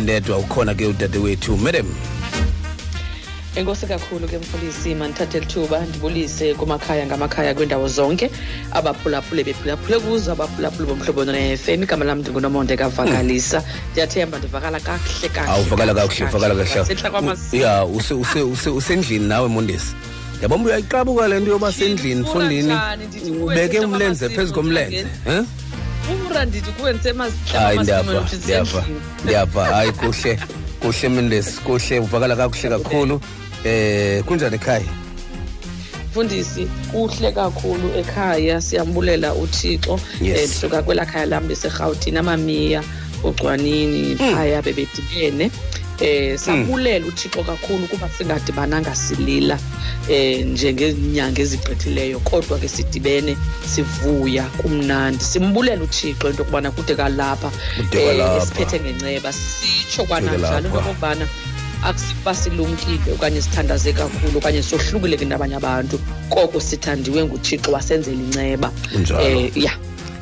ndedwa ukhona ke udadewethu madam. Enkosi kakhulu ke mfundisi mandithathe lithuba ndibulise kumakhaya ngamakhaya kwiindawo zonke. Abaphulaphule bephulaphule kuzo abaphulaphule bomhlobo ne-fm igama lam ndingunomonde kavakalisa ndiyathemba ndivakala kakuhle awuvakala kakuhle uvakala kahlesihla kahle ya use- use- use- usendlini nawe mondesi yabona uyayiqabuka le nto yoba sendlini mfundini? Ubeke umlenze phezu komlenze eh? Ura ndithi kuwe hayi ndiyava ndiyava ndiyava. Hayi kuhle kuhle mondesi kuhle uvakala kakuhle kakhulu. Eh kunjani ekhaya? Mfundisi kuhle kakhulu ekhaya. Siyambulela uthixo. Yes. Eh, ndisuka kwelaa khaya lam beserhawutini amamiya ugcwanini phaya bebedibene. Eh sabulela uthixo kakhulu kuba singadibananga silila eh njengeenyanga ezigqithileyo. Kodwa ke sidibene sivuya kumnandi. Simbulela uthixo into yokubana kude kalapha eh, esiphethe ngenceba. Sitsho kwananjalo into yokokubana akusiba silumkile okanye sithandaze kakhulu okanye sohlukile ke nabanye abantu. Koko sithandiwe nguthixo wasenzela inceba. Eh ya.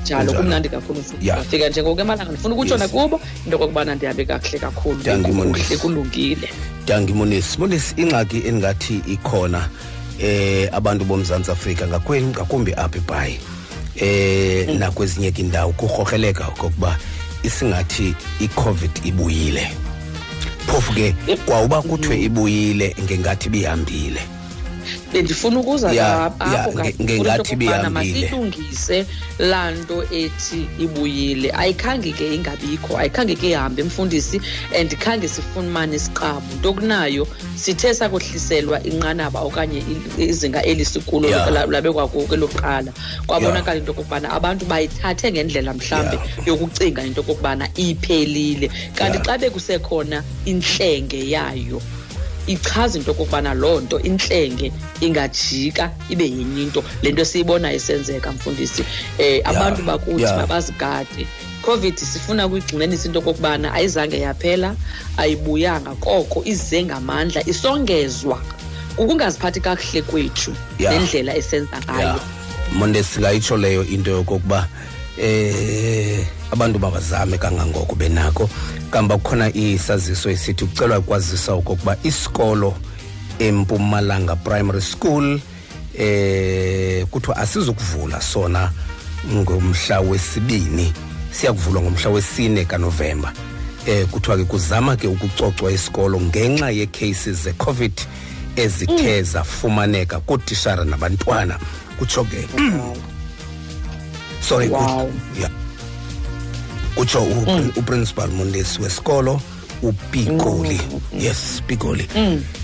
Njalo kumnandi kakhulu ndafika njengoko emalanga ndifuna ukutshona kubo into okokubana ndihambe kakuhle kakhulu. Kuhle kulungile. Dangi monisi monisi ingxaki endingathi ikhona eh abantu bomzantsi afrika ngakweni ngakumbi apha ebhayi. Eh nakwezinye ke indawo kurhokreleka okokuba isingathi i-covid ibuyile. Phofu ke kwawuba kuthiwe ibuyile ngengathi ibihambile. Bendifuna ukuza Ya, apho nge- ngengathi masilungise laa nto ethi ibuyile. Ayikhange ke ingabikho ayikhange ke ihambe mfundisi and khange sifumane isiqabu. Nto kunayo sithe sakohliselwa inqanaba okanye izinga elisikulo la- labekwakuko elokuqala kwabonakala into yokokubana abantu bayithathe ngendlela mhlawumbi yokucinga into yokokubana iphelile. Kanti xa bekusekhona intlenge yayo ichaza into yokokubana loo nto intlenge ingajika ibe yenye into. Le nto siyibona isenzeka mfundisi. Um abantu bakuthi ya. mabazigade. Covid sifuna ukuyigxininisa into yokokubana ayizange yaphela ayibuyanga. Koko ize ngamandla isongezwa kukungaziphathi kakuhle kwethu Ya. nendlela esenza ngayo. Ya monde singayitsho leyo into yokokuba eh abantu mabazame kangangoko benako. Kambe kukhona isaziso esithi kucelwa ukwazisa okokuba isikolo empumalanga primary school eh kuthiwa asizukuvula sona ngomhla wesibini siyakuvulwa ngomhla wesine kanovemba eh kuthiwa ke kuzama ke ukucocwa isikolo ngenxa yecases ze-covid ezithe zafumaneka kootishara nabantwana. Kutsho ke. Sorry Wow. ya kutsho uprincipal mondesi wesikolo upikoli yes pikoli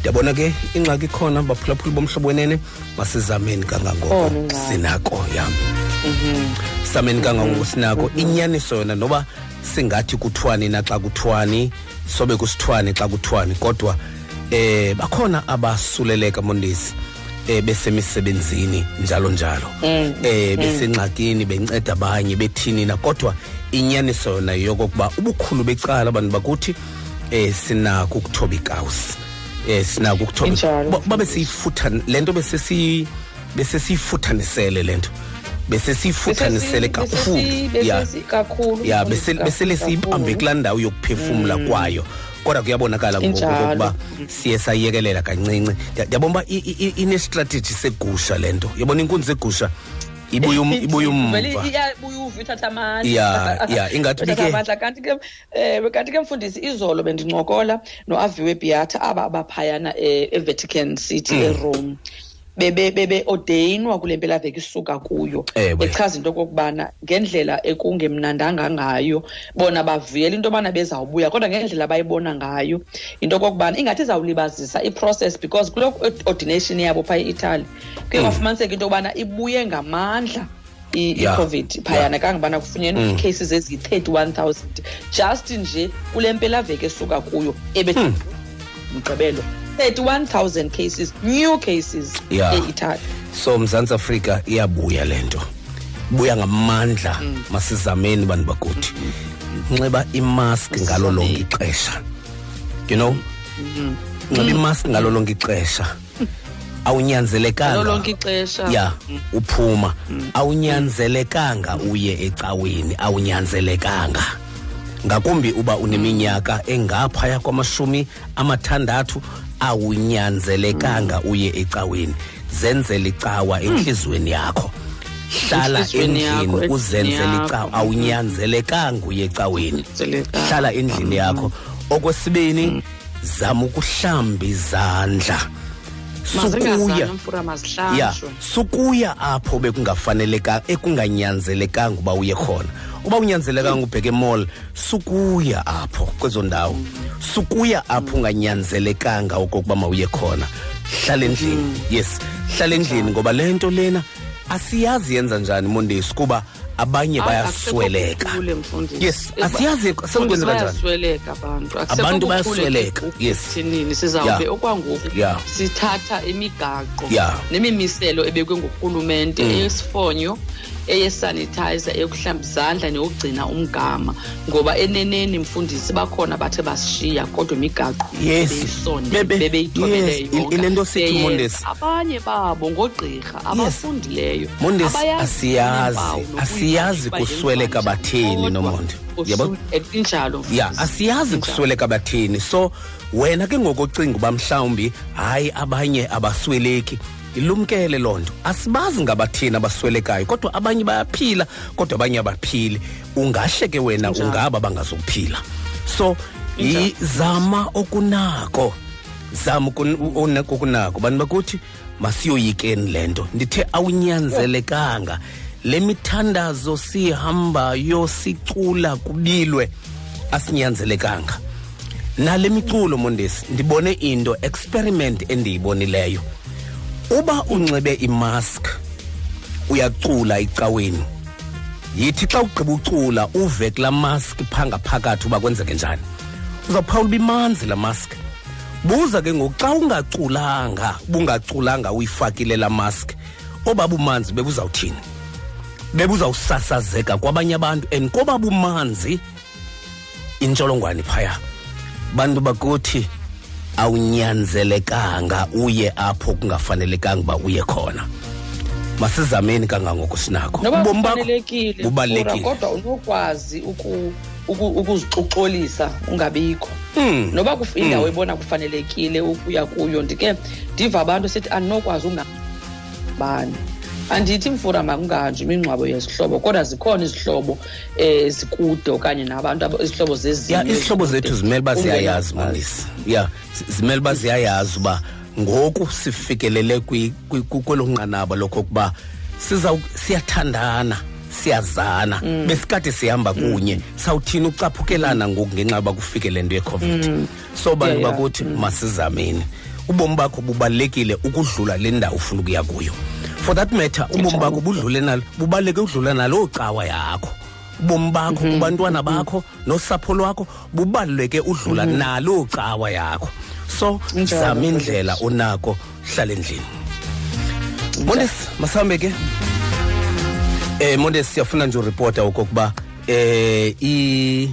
ndiyabona ke ingxaki ikhona baphulaphuli bomhlobo wenene masizameni kangangoko. Khona ingxaki. sinako yam sameni kangangoko sinako. Inyaniso yona noba singathi kuthiwani naxa kuthiwani sobe kusithiwani xa kuthiwani kodwa eh bakhona abasuleleka mondesi eh besemisebenzini njalo njalo. Eh besengxakini benceda abanye bethini na kodwa inyaniso yona yokokuba ubukhulu becala abantu bakuthi eh sinako ukuthoba ikawusi eh sinako ukuthoba babe siyifutha lento besesi besesiyifuthanisele lento besesiyifuthanisele Besesi- kakhulu. ya. kakhulu, ya bese- besele kakhulu. siyibambe kulaa ndawo yokuphefumla kwayo. Kodwa kuyabonakala ngoku Injalo. okokuba siye sayiyekelela kancinci. Ndiya- ndiyabona uba i- i- i- inestrategy segusha le nto. Yabona inkunzi egusha ibuye um- ibuye Vele umva. iyabuya uva ithatha amandla. Ya, ya, ingathi Ithatha bike- amandla. Kanti ke um kanti ke mfundisi izolo bendincokola noaviwe beata aba abaphayana um evatican city Mm. erome. Bebe bebe ordeyinwa kule mpelaveki isuka kuyo. Ewe. echaza into yokokubana ngendlela ekungemnandanga ngayo bona bavuyela into yobana bezawubuya kodwa ngendlela abayibona ngayo into yokokubana ingathi izawulibazisa iprocess because kule ordination yabo phaa e-italy kuye kwafumaniseka into yobana ibuye ngamandla i- Ya. i-covid phayana kangubana kufunyenwe ii-cases eziyi-31 000 just nje kule mpelaveki esuka kuyo ebe mgqibelo. 31000 cases new cases Ya. e-italy so mzantsi afrika iyabuya le nto. Buya ngamandla masizameni bantu bakuthi. Nxiba imask ngalo lonke ixesha. You know? Nxiba imask ngalo lonke ixesha. Awunyanzelekanga. Ngalo lonke ixesha. Ya uphuma. Awunyanzelekanga uye ecaweni. Awunyanzelekanga. Ngakumbi uba uneminyaka engaphaya kwamashumi amathandathu awunyanzelekanga uye ecaweni. Zenzele icawa entliziyweni yakho. Hlala Enhliziyweni yakho, endlini endlini uzenzele yakho. icawa. Awunyanzelekanga uye ecaweni. Awunyanzelekanga. hlala endlini yakho. Okwesibini zama ukuhlamba izandla. mazingazana sukuya. mfura ya mazihlanjwe sukuya apho bekungafaneleka ekunganyanzelekanga uba uye khona. Uba unyanzelekanga ubheke emall sukuya apho kwezo ndawo. Sukuya apho unganyanzelekanga okokuba mawuye khona. Hlala endlini yes. Hlala endlini ngoba le nto lena asiyazi yenza njani mondesi kuba abanye Hayi, bayasweleka akusekho kukhulu, mfundisi. yes Eh, asiyazi Mfundisi, sekwenzeka njani bayasweleka abantu Akusekho Abantu kukhulu bayasweleka, ekuthi yes. thini sizawube Yeah. okwangoku Yeah. sithatha imigaqo Yeah. nemimiselo ebekwe ngurhulumente eyesifonyo eyesanitizer eyokuhlamba izandla neyokugcina umgama ngoba eneneni mfundisi bakhona bathe basishiya kodwa imigaqo Yes. bebeyisonde Bebe- bebeyithobele yes, il- ile nto sithi, Beyenza. Mondesi. abanye babo ngogqirha abafundileyo mondesi abayazi asiyazi iimpawu nokuyithatha asiyazi uba kusweleka yenziwa batheni njani. nomonde Kodwa yabo usu- eh, injalo ya mfundisi. asiyazi Injalo. kusweleka batheni so wena ke ngokocinga uba mhlawumbi hayi abanye abasweleki ilumkele loo nto asibazi ngabathini abaswelekayo kodwa abanye bayaphila kodwa abanye abaphili. Ungahle ke wena Injalo. ungaba bangazophila. So zama okunako. Zama okunako. Bantu bakuthi masiyoyikeni le nto. Ndithe awunyanzelekanga. Le mithandazo sihambayo sicula kubilwe asinyanzelekanga. Nale miculo mondesi ndibone into experiment endiyibonileyo uba unxibe imask uyacula ecaweni. Yithi xa ugqiba ucula uve kulaa mask phaa ngaphakathi uba kwenzeke njani. Uzawuphawula uba imanzi laa mask. Buza ke ngoku xa ungaculanga bungaculanga uyifakile laa mask obaba umanzi bebuzawuthini? Bebuzawusasazeka kwabanye abantu and kobaba umanzi intsholongwane phaya. Bantu bakuthi awunyanzelekanga uye apho kungafanelekanga uba uye khona. Masizameni kangangoko sinakho? Noba Ubomi bakho kufanelekile bubalulekile. Fura, kodwa unokwazi uku- uku- ukuzixoxolisa ungabikho. Mm. noba kuf- indawo ebona kufanelekile ukuya kuyo ndike ndiva abantu sithi andinokwazi ungabani andithi mfura makungahanjwa imingcwabo yezihlobo kodwa zikhona izihlobo um zikude okanye nabantu aba- izihlobo ya zezinye izihlobo ezikude. zethu zimele uba ziyayazi Ungenakwazi. mandisi ya zi- zimele uba ziyayazi uba ngoku sifikelele kwi- kwi- kwi- kwelo nqanaba lokokuba siza siyathandana siyazana. Besikade sihamba kunye sawuthini ucaphukelana ngoku ngenxa yoba kufike le nto yecovid so bantu Yeah, yeah. bakuthi masizameni. Ubomi bakho bubalulekile ukudlula le ndawo ufuna ukuya kuyo. For that matter ubomi bakho budlule nalo bubaluleke udlula naloo cawa yakho. Ubomi bakho kubantwana bakho nosapho lwakho bubaluleke udlula naloo cawa yakho. So zama indlela onako hlala endlini. Mondesi masihambe ke. Eh mondesi siyafuna nje uripota okokuba eh i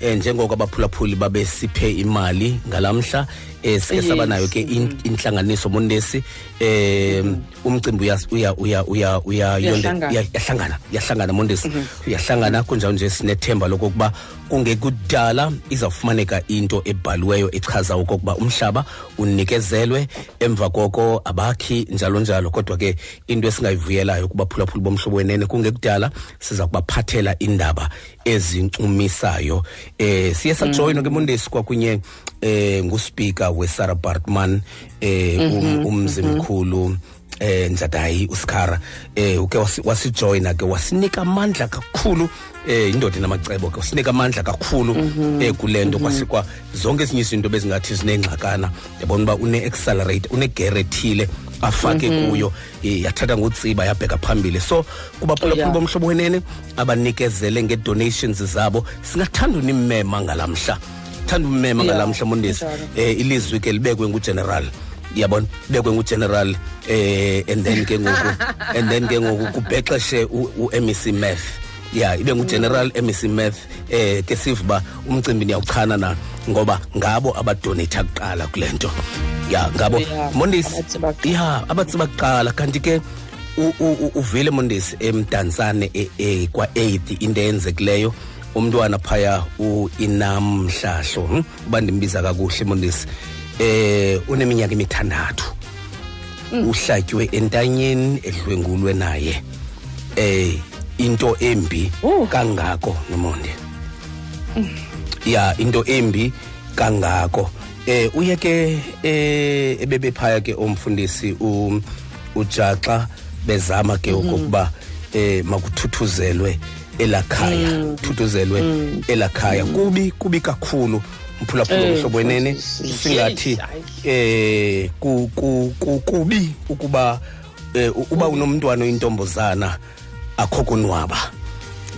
eh njengoko abaphulaphuli babesiphe imali ngalamhla eh sike Yes. saba nayo ke in- inhlanganiso mondesi eh umcimbi uya uya uya uya uya yonde- Uyahlangana. uya- yahlangana yahlangana mondesi yahlangana kunjalo nje sinethemba lokokuba kungekudala izawufumaneka into ebhaliweyo echaza okokuba umhlaba unikezelwe. Emva koko abakhi njalo njalo kodwa ke into esingayivuyelayo kubaphulaphuli bomhlobo wenene kungekudala siza kubaphathela indaba ezincumisayo. Eh siye sajoyinwa ke mondesi kwakunye eh nguspika wesara bartman eh um- umzimkhulu eh njadayi usikhara eh uke wasi- wasijoyina ke wasinika amandla kakhulu eh indoda namacebo ke wasinika amandla kakhulu eh kulento kwasikwa zonke ezinye izinto bezingathi zinengxakana yabona uba une-accelerate une-gerethile afake kuyo eh, yathatha ngutsiba yabheka phambili. So kubaphulaphuli yeah. bomhlobo wenene abanikezele nge-donations zabo singathanda unimmema ngalamhla. Thanda ummema ngalamhla mondesi eh ilizwi ke libekwe ngugeneral. Yabona? Libekwe ngugeneral eh and then ke ngoku and then ke ngoku kubhexeshe u-mec math. Ya ibe ngugeneral mec math eh ke siva uba umcimbi niyawuchana na ngoba ngabo abadoneyitha kuqala kule nto. Ya ngabo mondesi ya abatsiba kuqala kanti ke uvile mondesi emdantsane e- e- kwa-8 into eyenzekileyo. Umntwana phaya uinam mhlahlo hm? uba ndimbiza kakuhle mondisi eh uneminyaka emithandathu. Uhlatywe entanyeni edlwengulwe naye. Eh into embi Oh. kangako nomonde ya into embi kangako. Eh uye ke eh ebebephaya ke omfundisi u ujaxa bezama ke ukuba eh makuthuthuzelwe elakhaya thuthuzelwe elakhaya. Kubi kubi kakhulu mphulaphula mhlobo wenene. Singathi eh ku ku ku- kubi ukuba eh, uba unomntwana oyintombazana akho konwaba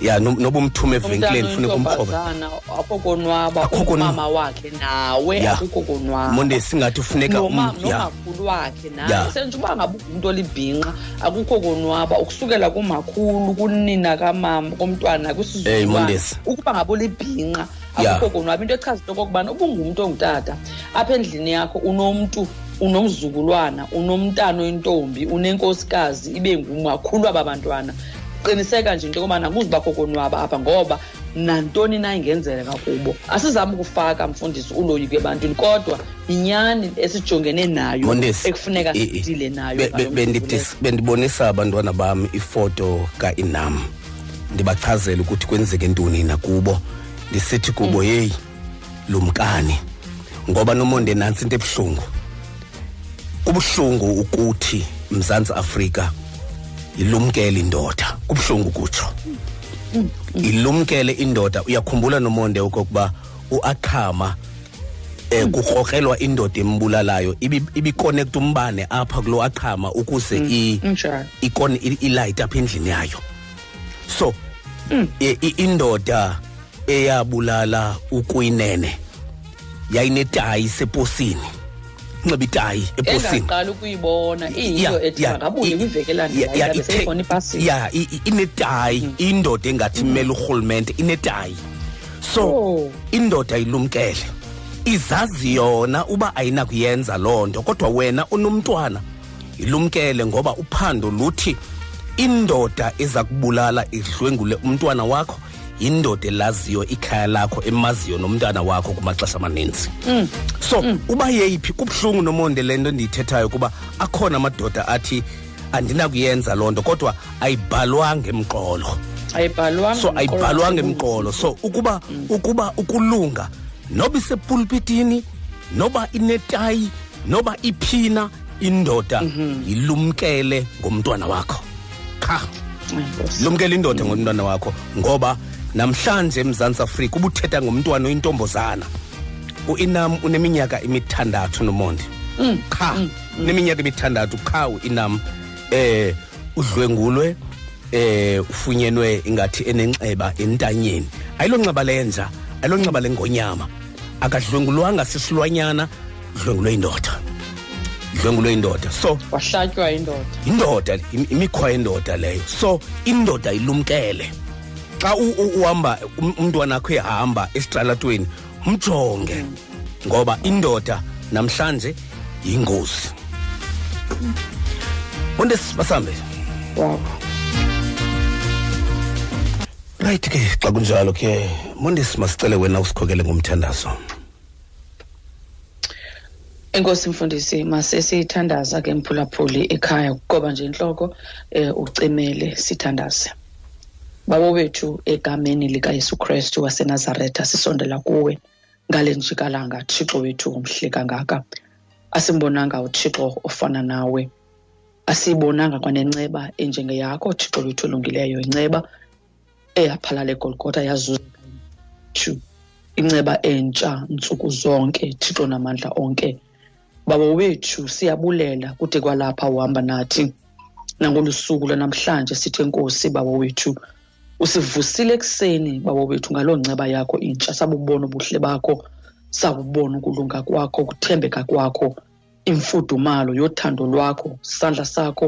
ya no- noba umthume evenkileni funeka umkroba akho konwaba Akho konwa- umama wakhe nawe Ya. akukho konwaba. Monde singathi ufuneka Noma- um- ya. nomakhulu wakhe Ya. naye senje uba ngabe ungumntu olibhinqa akukho konwaba. Ukusukela kumakhulu kunina kamama komntwana Hey, kwisizukulwane Mondesi. ukuba ngabe ulibhinqa Ya. akukho konwaba. Into echaza into okokubana uba ungumntu ongutata. Apha endlini yakho unomntu unomzukulwana unomntana oyintombi unenkosikazi ibe ngumakhulu aba bantwana. Qiniseka nje into yokobana akuzubakho konwaba apha ngoba nantoni na ingenzeka kubo. Asizami ukufaka mfundisi uloyiko ebantwini kodwa yinyani esijongene nayo mondesi ekufuneka i- i- sidile nayo be- ngalo be- mzuzu bendidis- bendibonisa abantwana bam ifoto kainam. Ndibachazela ukuthi kwenzeke ntoni nakubo ndisithi kubo yeyi lumkani. Ngoba nomonde nantsi into ebuhlungu. Kubuhlungu ukuthi mzantsi afrika ilumkele indoda. Kubuhlungu kutsho ilumkele indoda. Uyakhumbula nomonde okokuba uakhama eh kukrokrelwa indoda embulalayo. Ibi- ibikonekta umbane apha kulo aqhama ukuze i Injalo. ikone ilight apha endlini yayo. So i- indoda eyabulala ukuyinene yayinetayi seposini. Nxiba itayi eposini. Engaqala ukuyibona iyiyo Ya, ethi ya, bangabuye i- kwiveki ya, ya, elandelayo ithe- beseyikhona ipasini ya i- i- inetayi indoda engathi imele urhulumente inetayi so Oh. indoda ilumkele izazi yona uba ayinakuyenza loo nto kodwa wena unomntwana ilumkele ngoba uphando luthi indoda eza kubulala idlwengule umntwana wakho yindoda elaziyo ikhaya lakho emaziyo nomntwana wakho kumaxesha amaninzi. So uba yeyiphi? Kubuhlungu nomonde le nto ndiyithethayo kuba akhona amadoda athi andinakuyenza loo nto kodwa ayibhalwanga emqolo. Ayibhalwanga so emqolo ayibhalwanga wasebunzini. emqolo. So ukuba ukuba ukulunga noba isepulpitini noba inetayi noba iphina indoda yilumkele ngomntwana wakho. Qha Ay, Nkosi. lumkele indoda ngomntwana wakho ngoba namhlanje emzantsi afrika ubuthetha ngomntwana oyintombazana uinam uneminyaka emithandathu nomonde qha uneminyaka emithandathu. Qha uinam eh udlwengulwe eh ufunyenwe ingathi enenxeba entanyeni. Ayilonxeba lenja ayilonxeba lengonyama. Akadlwengulwanga sisilwanyana dlwengulwe indoda dlwengulwe indoda so wahlatywa indoda indoda im- imikhwa yendoda leyo. So indoda ilumkele. Xa uhamba um- umntwana akho ehamba esitalatweni mjonge ngoba indoda namhlanje yingozi. Onde basambe right ke xa kunjalo ke mondesi masicele wena usikhokele ngomthandazo. Enkosi mfundisi masesiyithandaza ke mphulaphuli ekhaya kugoba nje intloko eh ucimele sithandaze. Babo bethu egameni likaYesu krestu waseNazaretha sisondela kuwe. Ngale njikalanga Thixo wethu umhle kangaka. Asimbonanga uThixo ofana nawe. Asiyibonanga kwanenceba enjengeyakho Thixo wethu olungileyo. Inceba eyaphalala eGolgotha yazuzethu inceba entsha ntsuku zonke Thixo namandla onke. Baba wethu siyabulela kude kwalapha uhamba nathi. Nangolu suku lwanamhlanje sithe nkosi baba wethu usivusile ekuseni baba wethu ngaloo nceba yakho intsha. Sabubona ubuhle bakho sabubona ukulunga kwakho ukuthembeka kwakho imfudumalo yothando lwakho isandla sakho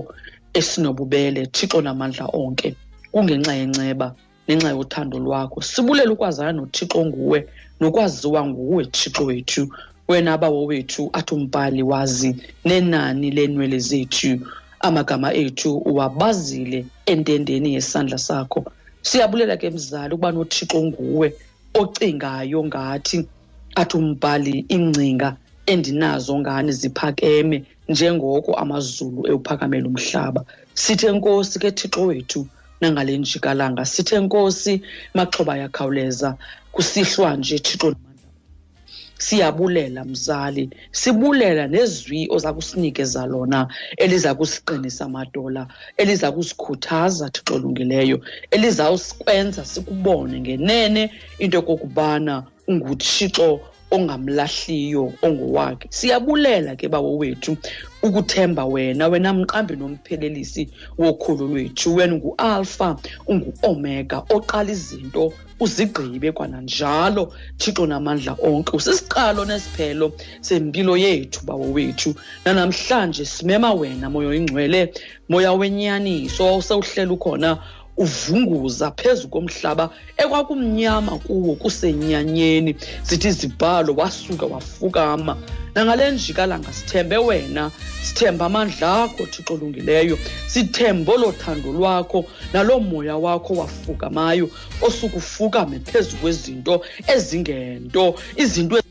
esinobubele. Thixo namandla onke kungenxa yenceba nenxa yothando lwakho. Sibulele ukwazana nothixo nguwe nokwaziwa nguwe thixo wethu. Wena bawo wethu athi umbhali wazi nenani leenwele zethu. Amagama ethu uwabazile entendeni yesandla sakho siyabulela ke mzali ukuba nothixo nguwe ocingayo ngathi athi umbhali ingcinga endinazo ngani ziphakeme njengoko amazulu ewuphakamela umhlaba. Sithe nkosi ke thixo wethu nangale njikalanga sithe nkosi maxhoba yakhawuleza kusihlwa nje thixo. Siyabulela mzali. Sibulela nezwi oza kusinikeza lona eliza kusiqinisa madola eliza kusikhuthaza thixo olungileyo elizawusikwenza sikubone ngenene into yokokubana unguthixo ongamlahliyo ongowakhe. Siyabulela ke bawo wethu ukuthemba wena. Wena mqambi nomphelelisi wokhulu lwethu. Wena ungualfa ungu-omega oqala izinto uzigqibe kwananjalo. Thixo namandla onke usisiqalo nesiphelo sempilo yethu bawo wethu. Nanamhlanje simema wena moya oyingcwele moya wenyaniso sewuhlela ukhona uvunguza phezu komhlaba ekwakumnyama kuwo kusenyanyeni. Zithi izibhalo wasuka wafukama. Nangale njikalanga sithembe wena sithemba amandla akho thixo olungileyo sithembe olothando lwakho naloo moya wakho wafukamayo osukufukame phezu kwezinto ezingento izinto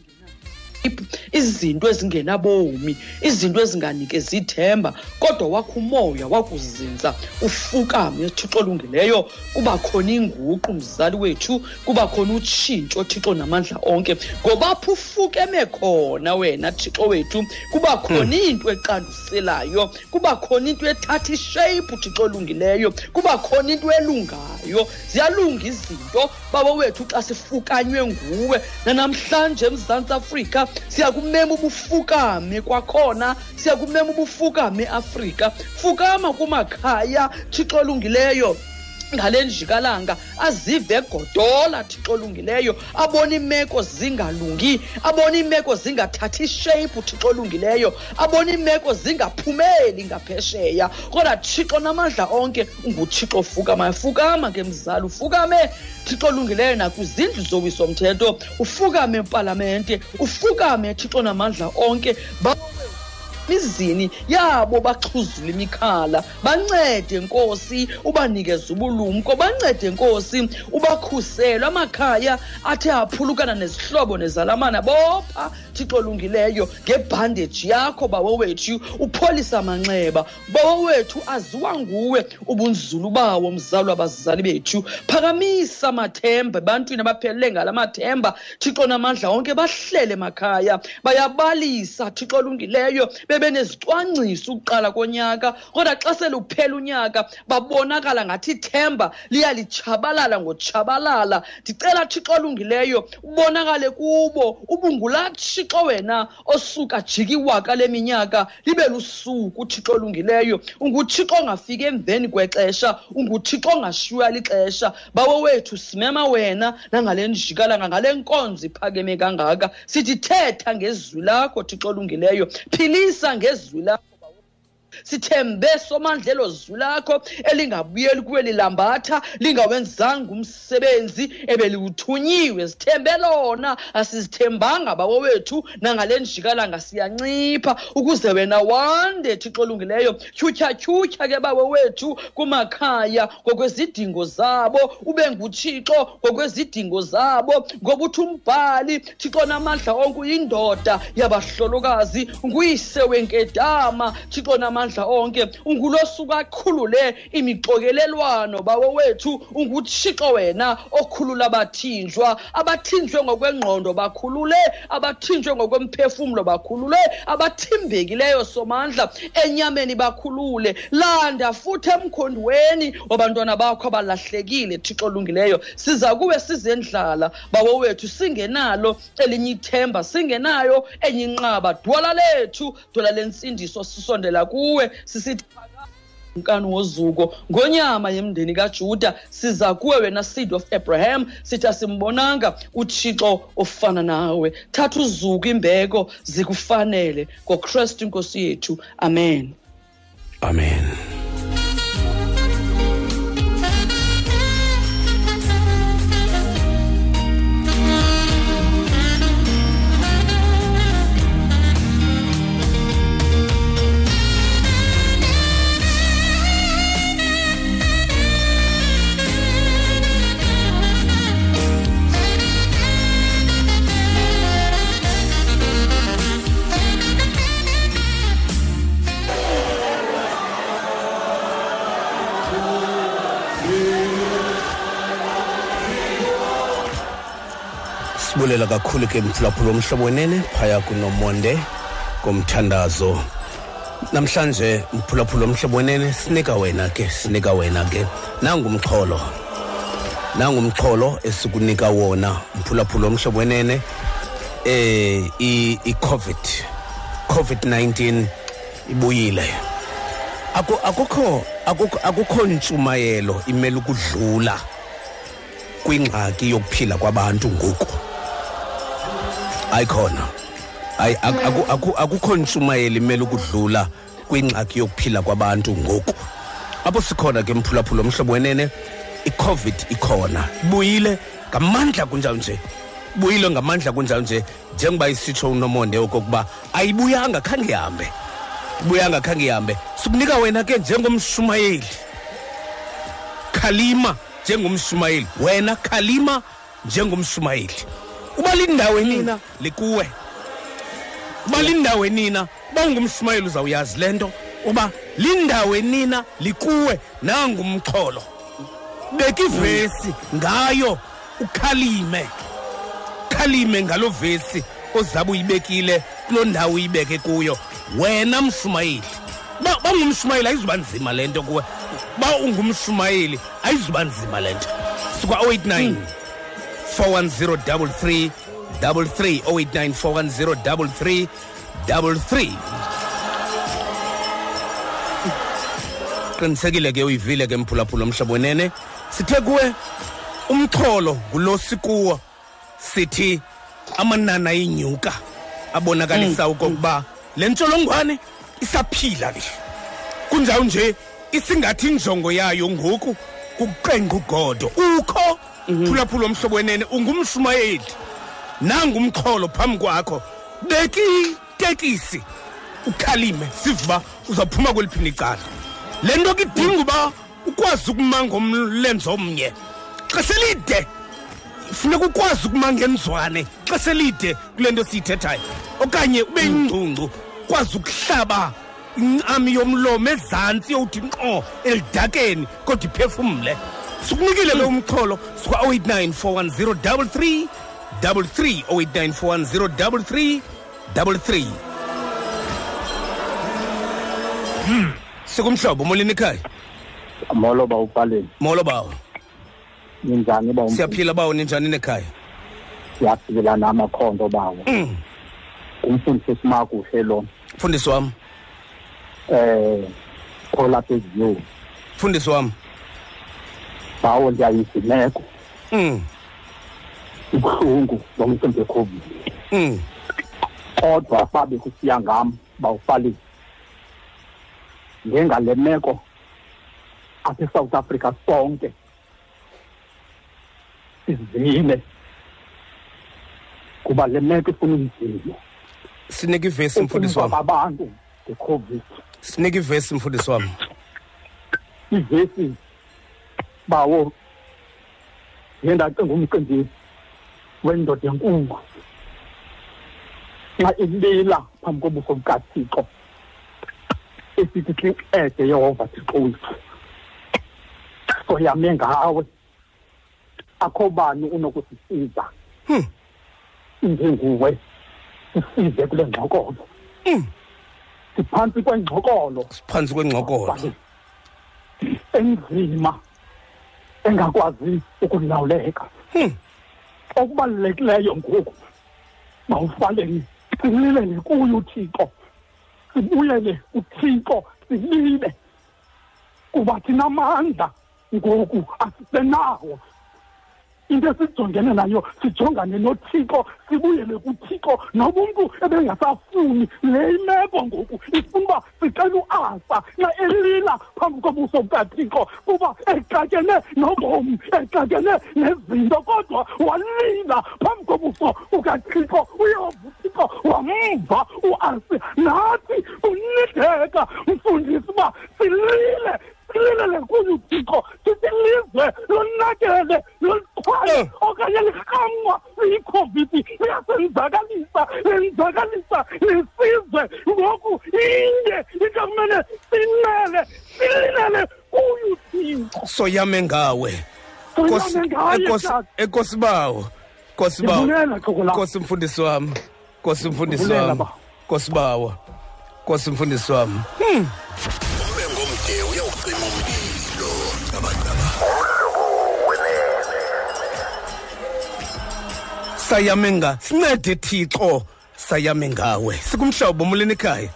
izinto ezingenabomi izinto ezinganikezi ithemba kodwa wakho umoya wakuzinza ufukame thixo olungileyo kuba khona inguqu mzali wethu kuba khona utshintsho thixo namandla onke ngoba apho ufukeme khona wena thixo wethu kuba khona hmm. into eqanduselayo kuba khona into ethatha isheyiphu thixo olungileyo kuba khona into elungayo ziyalunga izinto baba wethu xa sifukanywe nguwe nanamhlanje emzantsi afrika siyakumema ubufukame kwakhona siyakumema ubufukame eafrika fukama kumakhaya thixo olungileyo ngale njikalanga azive egodola thixo olungileyo. Abone iimeko zingalungi abone iimeko zingathathi isheyiphu thixo olungileyo. Abone iimeko zingaphumeli ngaphesheya. Kodwa thixo namandla onke unguthixo ofukamayo fukama ke mzali ufukame. Thixo olungileyo nakwizindlu zowisomthetho ufukame empalamente ufukame thixo namandla onke. Emizini yabo baxhuzule imikhala bancede nkosi ubanikeze ubulumko bancede nkosi ubakhusele amakhaya athe aphulukana nezihlobo nezalamana bopha thixo olungileyo ngebhandeji yakho bawo wethu upholisa amanxeba. Bawo wethu aziwa nguwe ubunzulu bawo mzali wabazali bethu. Phakamisa amathemba ebantwini abaphelele ngala mathemba. Thixo namandla onke bahlele emakhaya bayabalisa thixo olungileyo bebenezicwangciso ukuqala konyaka kodwa xa seluphela unyaka babonakala ngathi ithemba liyalitshabalala ngotshabalala. Ndicela thixo olungileyo ubonakale kubo ubungula thixo wena osuka jika iwaka leminyaka libe lusuku uthixo olungileyo. Unguthixo ongafiki emveni kwexesha unguthixo ongashiywa lixesha. Bawo wethu simema wena nangale njikalanga ngale nkonzo iphakeme kangaka. Sithi thetha ngezwi lakho thixo olungileyo. Philisa ngezwi lakho sithembe somandlelo zwi lakho elingabuyeli kuwe lilambatha lingawenzanga umsebenzi ebeliwuthunyiwe sithembe lona asizithembanga bawo wethu nangale njikalanga siyancipha. Ukuze wena wande thixo olungileyo tyhutyhatyhutyha ke bawo wethu kumakhaya ngokwezidingo zabo. Ube nguthixo ngokwezidingo zabo. Ngoba uthi umbhali thixo namandla onke uyindoda yabahlolokazi nguyise wenkedama. Thixo namandla amandla onke ungulosuku akhulule imixokelelwano bawo wethu unguthixo wena okhulula abathinjwa. Abathinjwe ngokwengqondo bakhulule abathinjwe ngokwemphefumlo bakhulule abathimbekileyo somandla enyameni bakhulule. Landa futhi emkhondweni wabantwana bakho abalahlekile thixo olungileyo. Siza kuwe sizendlala bawo wethu singenalo elinye ithemba singenayo enye inqaba. Dwala lethu dwala lensindiso sisondela kuwe. Kuwe sisithi nkani wozuko ngonyama yemndeni kajuda siza kuwe wena seed of abraham sithi asimbonanga uthixo ofana nawe. Thatha uzuko imbeko zikufanele ngokristu inkosi yethu. Amen. Amen. Bulela kakhulu ke mphulaphula omhlobo wenene phaya kunomonde komthandazo namhlanje mphulaphula omhlobo wenene sinika wena ke sinika wena ke. Nangumxholo nangumxholo esikunika wona mphulaphula omhlobo wenene eh i-covid covid-19 ibuyile. Akukho akukho ntshumayelo imele ukudlula kwingxaki yokuphila kwabantu ngoku. Ayikhona. Ayi akukho ntshumayelo imele ukudlula kwingxaki yokuphila kwabantu ngoku. Apho sikhona ke mphulaphula omhlobo wenene i-covid ikhona. Ibuyile ngamandla kunjalo nje buyile ngamandla kunjalo nje njengoba isitsho unomonde okokuba ayibuyanga khange ihambe. Ibuyanga khange ihambe. Sikunika wena ke njengomshumayeli khalima njengomshumayeli. Wena khalima njengomshumayeli. Uba lindawo enina likuwe. Uba lindawo enina uba ungumshumayeli uzawuyazi le nto. Uba lindawo enina likuwe nangumxholo. Beka ivesi ngayo ukhalime. Ukhalime ngalo vesi ozabe uyibekile kuloo ndawo uyibeke kuyo. Wena mshumayeli. Ba bangumshumayeli ayizuba nzima le nto kuwe. Ba ungumshumayeli ayizuba nzima le nto. Sikwa 089 410 33 089 410 33 qinisekile ke uyivile ke mphulaphula omhlobo wenene. Sithe kuwe umxholo ngulo sikuwo sithi amanana enyuka abonakalisa okokuba le ntsholongwane isaphila le. Kunjalo nje isingathi injongo yayo ngoku kukuqenqa ugodo ukho phulaphula omhlobo wenene ungumshumayeli. Nangumxholo phambi kwakho. Beki tekisi ukhalime siva uba uzawuphuma kweliphini icala. Le nto ke idinga uba ukwazi ukuma ngomlenze omnye. Xesha elide funeka ukwazi ukuma ngenzwane xesha elide kule nto siyithethayo. Okanye ube yingcungcu ukwazi ukuhlaba incami yomlomo ezantsi yowuthi nqo elidakeni kodwa iphefumle. Sikunikile lo umxholo sikwa-089 410 33 089 410 33 sikumhlobo molini ekhaya molo ba upaleni molo bawo ninjani ba siyaphila bawo ninjani nekhaya? Siyaphila namakhondo bawo Mm. umfundisi simakuhle lo. Mfundisi wam eh olapha eziyoni mfundisi wam bawo ndiyayisa imeko Mm. ibuhlungu lo mcimbi wecovid Mm. kodwa babe kusiya ngam bawufalile ngengale meko apha eSouth Africa sonke sizile kuba le meko ifuna umzilo sinika ivesi mfundisi wam abantu ngecovid sinika ivesi mfundisi wam ivesi bawo ngendacinga umcimbi wendoda enkulu xa ilila phambi kobuso bukathixo esithi sincede yehova thixo wethu soyame ngawe akho bani unokusisiza Hmm. njenguwe sisize kule ngxokolo Mm. siphantsi kwengxokolo siphantsi kwengxokolo Bali. enzima engakwazi ukulawuleka Hmm. okubalulekileyo ngoku mawufaleni sililele kuyo uthixo sibuyele uthixo silile kuba thina amandla ngoku asisenawo into esijongene nayo sijongane nothixo sibuyele kuthixo. Noba ebengasafuni le imeko ngoku ifuna uba sicela uasa xa elila phambi kobuso bukathixo kuba exakene nobomi exakene nezinto kodwa walila phambi kobuso bukathixo. Uyehova uthixo wamva uasi nathi mfundisi uba silile sililele kuyo uthixo sisilizwe lonakele loluxhwale Eh. okanye lirhamwa yiCovid liyasenzakalisa lenzakalisa lesizwe ngoku inye into kumele simele sililele kuyo uthixo soyame ngawe soyame ngaye Enkosi- tata enkosi bawo Nkosi bawo. Ndivulela xhoko lam. Nkosi mfundisi wami. Nkosi mfundisi Ndivulela, wami. ba. Nkosi bawo. Nkosi mfundisi wami. ube Sayame nga. Sincede Thixo. Sayame ngawe. Sikumhlobo mulini ekhaya.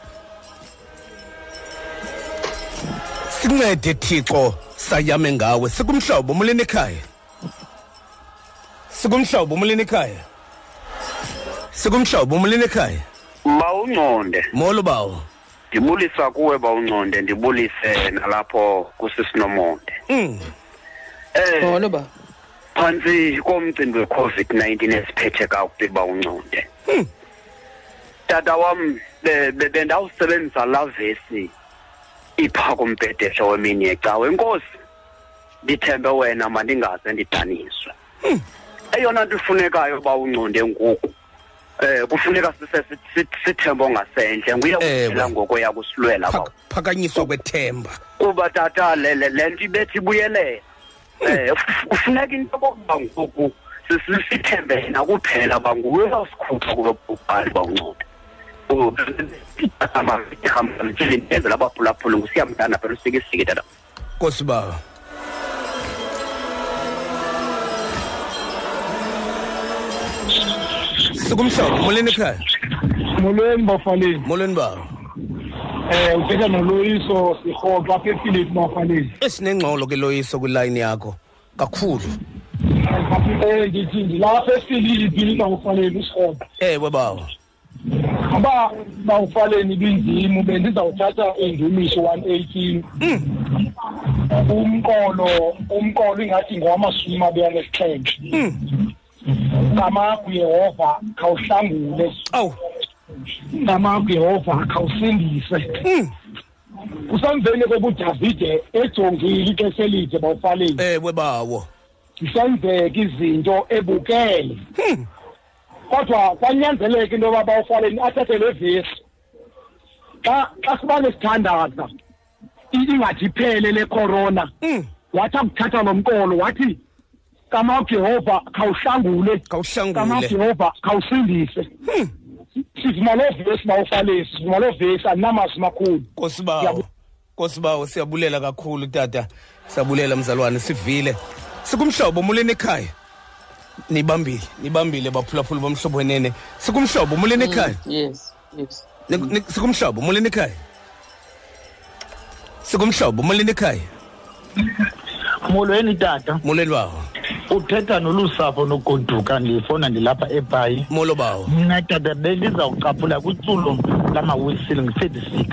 Sincede Thixo. Sayame ngawe. Sikumhlobo mulini ekhaya. Sikumhlobo mulini ekhaya. Sikumhlobo mulini ekhaya. Bawunqonde Molo bawo. ndibulisa kuwe bawunqonde ndibulise nalapho kusisinomonde Mm. eh molo ba phantsi komcimbi we-covid-19 esiphethe kakubi bawunqonde tata wam be- be- bendawusebenzisa laa vesi iphaa kumbhedesha wemini yecawe enkosi ndithembe wena mandingaze ndidaniswe. Eyona nto ifunekayo bawunqonde ngoku eh kufuneka sise- sit- sithembe ongasendle nguye kuphela bawo Phak- Phakanyiswa kwethemba. kuba tata le nto ibethi ibuyelela. Eh uf- kufuneka into yokokuba ngoku si- si- sithembe yena kuphela uba nguwe osikhupha kulo bhubhane bawunceda ndenzela abaphulaphula ngusiyamdana phela usikisike tata Nkosi bawo. Sikumhlobo mulini ekhaya. molweni bafaleni Molweni bawo. Um uthetha noloyiso sirhoxo apha ephilip bafaleni Esinengxolo ke loyiso kwiline yakho. Kakhulu. um ndithi ndilapha efilipi bawufaleni usirhoxo Ewe bawo. uba bawufaleni ibinzima bendizawuthatha indumiso one eighteen umqolo umqolo ingathi ngowamashumi abili anesixhenxe ngamagu yehova khawuhlangule Awu. Ngamagu yehova khawusindise kusemveni koba udavide ejongile ixesha elide bawufaleni. Ewe bawo. zisenzeka izinto ebukele. Kodwa kwanyanzeleka into yoba bawufaleni athathe le vesi xa xa sibane sithandaza i- ingathi iphele le corona Mm. wathi akuthatha lo mqolo wathi kama Jehova khawuhlangule. Kama Kawuhlangule. Jehova khawusindise sivuma lo vesi bawufaleni sivuma lo vesi anamazwi makhulu Nkosi bawo. Siyabu- Nkosi bawo siyabulela kakhulu tata. Siyabulela mzalwane sivile. Sikumhlobo mulini ekhaya. Nibambile, nibambile baphulaphula bomhlobo wenene. Sikumhlobo mulini ekhaya. yes yes Sikumhlobo mulini ekhaya. Sikumhlobo mulini ekhaya. molweni tata Mulweni bawo. Uthetha nolusapho nogoduka ndifona ndilapha ebhayi. Molo bawo. mna tata bendizawucaphula kwiculo lamawisile ngu-thirty-six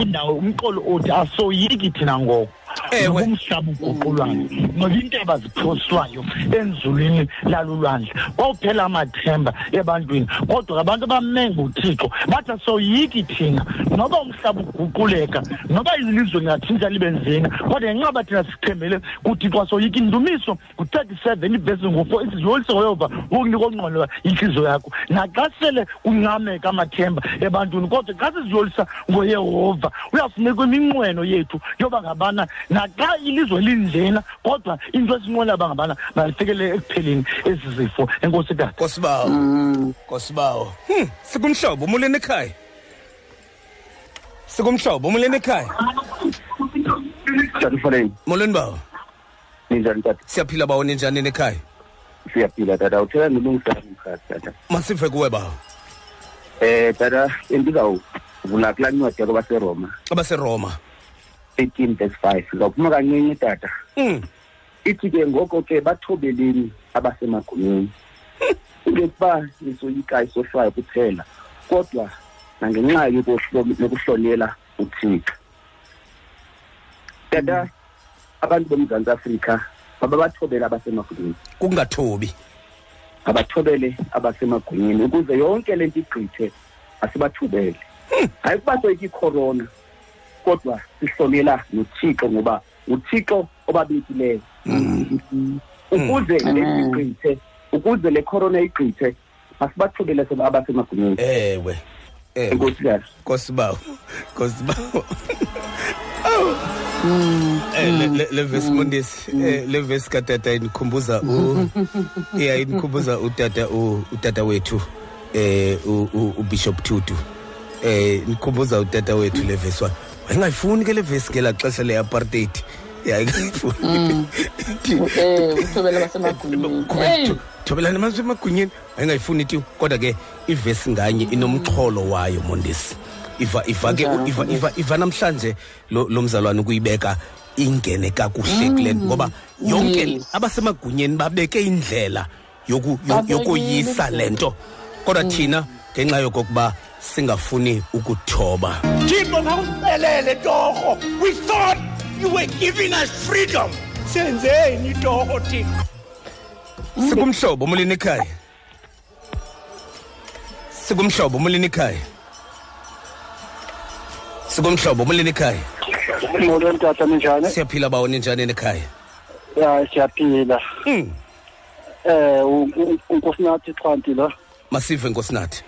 indawo umqolo othi asoyiki thina ngoko. Ewe. noba umhlaba uguqulwayo noba iintaba ziphoswayo enzulwini lalulwandle. Kwawuphela amathemba ebantwini kodwa abantu abame nguthixo bathi asoyiki thina. Noba umhlaba uguquleka noba ilizwe lingatshintsha libe nzena kodwa ngenxa thina sithembele kuthixo asoyiki indumiso ngu-thirty-seven ivesi ngu-four isiziyolise ngoyova ukunika ongqondo intliziyo yakho naxa sele kuncameka amathemba ebantwini kodwa xa siziyolisa ngoyehova uyafuneka iminqweno yethu yoba ngabana naxa ilizwe linjena kodwa into esinqwela ba ngabana malifikelele ekupheleni ezi zifo enkosi tata Nkosi bawo. Nkosi bawo. Hmm, sikumhlobo mulini ekhaya. Sikumhlobo mulini ekhaya. tata ufanele Molweni bawo. Ninjani tata? Siyaphila bawo ninjani nekhaya. siyaphila tata. Uthetha nolungisana mkhasi tata. Masive kuwe bawo. eh tata bendizawuvula kulaa ncwadi yako baseroma Abaseroma. eighteen verse five. Ngawuphuma kancinci tata. Mm. ithi ke ngoko ke bathobeleni abasemagunyeni. Ukuba nisoyika isohlwayo kuphela kodwa nangenxa yokuhlo- yokuhlonela uthixo. Tata abantu bomzantsi afrika mababathobele abasemagunyeni Kungathobi. abathobele abasemagunyeni ukuze yonke le nto igqithe asibathubele hayi kuba soyika icorona kodwa sihlonela nothixo ngoba nguthixo obabekileyo ukuze le nto igqithe ukuze le corona igqithe masibathobele sebe abasemagunyeni Ewe. Ewe. enkosikazi Nkosi bawo. Nkosi bawo. Awu, Eh, le- le- le verse mondesi eh, le verse katata inikhumbuza u yeah inikhumbuza utata u- utata wethu eh u- u- ubishop Tutu. Eh inikhumbuza utata wethu le verse one wayengayifuni ke le verse ke la xesha le apartheid. Yeah ingayifuni. Eh uthobela basemagunyeni. Hey! thobelana mazwe emagunyeni wayengayifuni ti kodwa ke ivesi nganye inomxholo wayo mondesi. Iva iva ke iva iva iva namhlanje lo mzalwane ukuyibeka ingene kakuhle kule ngoba yonke Yes. abasemagunyeni babeke indlela yoku yokoyisa lento kodwa thina ngenxa yokokuba singafuni ukuthoba. Thixo khawusiphelele torho. We thought you were giving us freedom. Senzeni torho thixo. Sikumhlobo mulini ekhaya? Sikumhlobo mulini ekhaya? Sikumhlobo mulini ekhaya? Molweni tata ninjani siyaphila bawoni njani ekhaya? Ya siyaphila. Mm. eh u- u- unkosinathi xhanti la. Masive nkosinathi.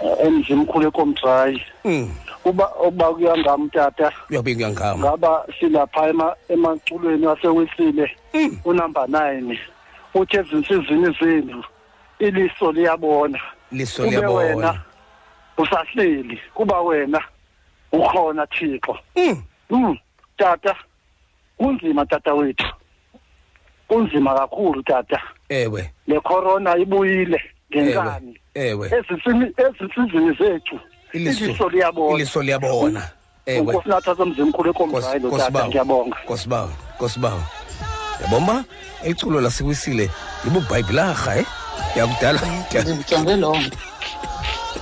Eh, emzimkhulu ekomdrayi Mm. uba uba kuyangam tata. Uyabe kuyangama ngaba silapha ema- emaculweni asewisile Mm. unumber 9 uthi ezinsizini zenu. Iliso liyabona. Liso kube liyabona. wena usahleli. Kuba wena. Ukhona thixo. Mm. Mm, tata. Kunzima tata wethu kunzima kakhulu tata. Ewe. Le corona ibuyile ewe ngenkani. Ewe ezinsini ezinsizini zethu Iliso- iliso liyabona. iliso liyabona. Ewe. Unkosinathi asemzimkhulu ekomdrayi lo tata ngiyabonga. Kosibawo kosibawo yabona iculo lasewisile libubhayibhilarha e yakudala ndijonge loo nto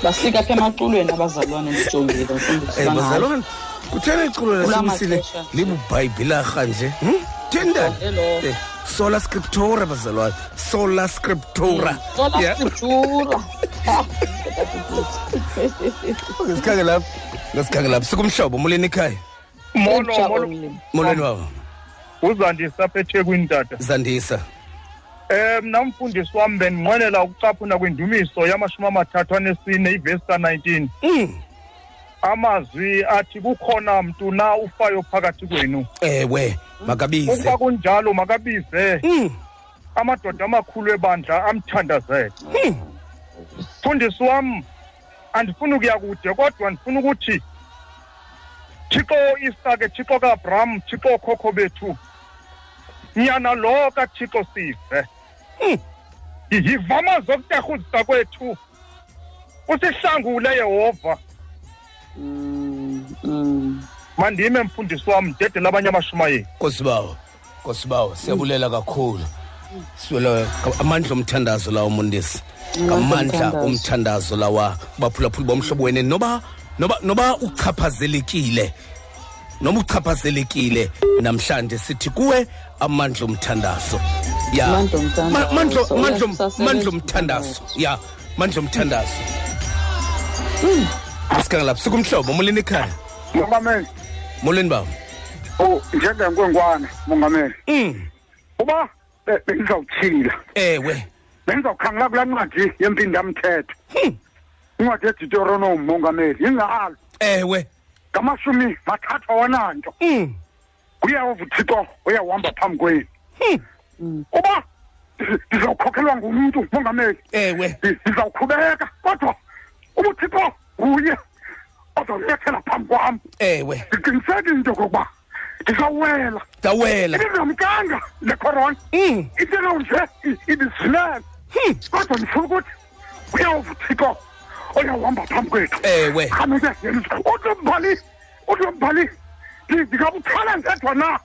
bafika apha emaculweni abazalwane ndijongile Eh, mfundisi bazalwane kuthena iculo Kula lasewisile maxesha. libubhayibhilarha nje. Hmm? thindani Hello. Eh, sola scriptura bazalwane. Sola scriptura. Sola Yeah. scriptura. Ngesikhange lapho ngesikhange lapho. Sikumhlobo muleni ekhaya? Molo Scripture molo only. molweni wabo? Uzandisa apha ethekwini tata zandisa. Um mna mfundisi wam bendinqwenela ukucaphuna kwindumiso yamashumi amathathu anesine ivesi Mm. amazwi athi kukhona mntu na ufayo phakathi kwenu? Ewe makabize. Ukuba kunjalo makabize. Mm. amadoda amakhulu ebandla amthandazele mfundisi wam andifuni ukuya kude kodwa ndifuna ukuthi thixo isake thixo kaabram thixo khokho bethu nyana lo kathixo sive yiva amazwi okutarhuzisa kwethu. Usihlangule yehova. Mm, mm. mandime mfundisi wam ndedela abanye amashumayeli kosibawo kosibawo siyabulela kakhulu. Sibulela amandla omthandazo lawo mondesi ngamandla omthandazo. lawa baphulaphuli bomhlobo wene noba noba noba uchaphazelekile noma uchaphazelekile namhlanje sithi kuwe amandla omthandazo. Ya. Amandla omthandazo. Ma- mandlo- So, mandlo- uyasasebenza mandla omthandazo. Ya mandla omthandazo. Isikanga lapho sikumhlobo molweni ekhaya? Mongameli. Molweni bawo o njengenkwenkwana mongameli. Mm, uba be- bengizawuthila. Ewe. Bengizawukhangela kulaa ncwadi yempindamthetho incwadi edeuteronomi mongameli ingalo ewe. Ngamashumi mathathu awananto. Mm. Uyehova uthixo uyawuhamba phambi kwenu. Uba ndizawukhokhelwa ngumntu mongameli. Ewe. Ndi- ndizawukhubeka kodwa uba uthixo nguye ozawulethela phambi kwam. Ewe. Ndiqiniseke into yokokuba ndizawuwela. Dawela ibizamkanga le corona. Mm. into nje i- ibizilele kodwa ndifuna ukuthi uyawuva uthixo oyawuhamba phambi kwethu. Ewe. Khameke yelisa uthi mbhali uthi mbhali ndingabuthwala ndedwa na?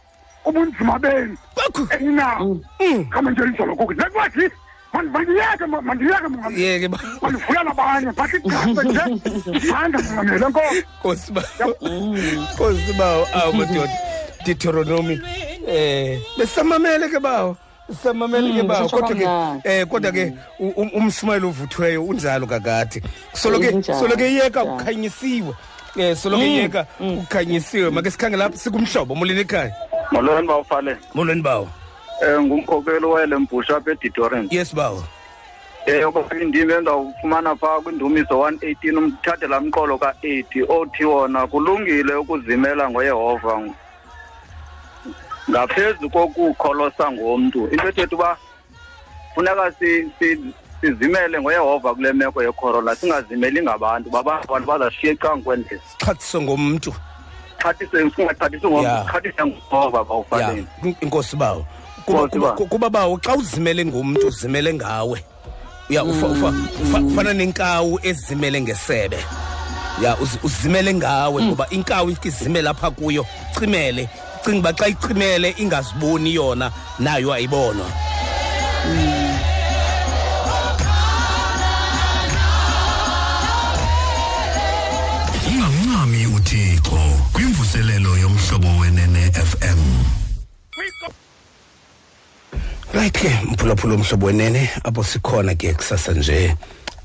Ubunzima benu. Kwakho eninawo Mm. kame nje izolo kuku nencwadi mandi- mandiyeke ma- mandiyeke mongameli yeke ba mandivula nabanye bathi gabe nje. Manda mongameli enkosi. Kosibawo kosibawo awu madoda. Deuteronomy eh besamamele ke bawo. Samamele ke Mm, bawo. besitsho kodwa ke kamnandi. eh kodwa ke u- um- umshumayeli ovuthweyo unjalo kakade soloke Injalo, soloke iyeka injalo. kukhanyisiwe eh soloke iyeka kukhanyisiwe. Make sikhangela lapho sikumhlobo molweni ekhaya? Molweni bawufale molweni bawo um ngumkhokeli wele mbhusha apha editorent yes bawo um okwaphi indima endawufumana phaa kwindumiso one eighteen umthathela mqolo ka-eighty othi wona kulungile ukuzimela ngoyehova ngaphezu kokukholosa ngomntu into ethetha uba funeka sizimele ngoyehova kule meko yekhorola singazimeli ngabantu. Baba abantu bazashiya ecanga kwendlela xhathiswe ngomntu. Xhathise singaxhathisi Yeah. ngomntu xhathise ngehova ya bawufaleni in- inkosi bawo. Kuba, Nkosi kuba, bawo. kuba bawo xa uzimele ngumntu uzimele ngawe. Ya ufa, ufa, ufa, ufana nenkawu ezimele ngesebe. Ya uz- uzimele ngawe ngoba inkawu ikizimela apha kuyo cimele cinga uba xa icimele ingaziboni yona nayo ayibonwa. Right ke mphulaphula omhlobo wenene apho sikhona ke kusasa nje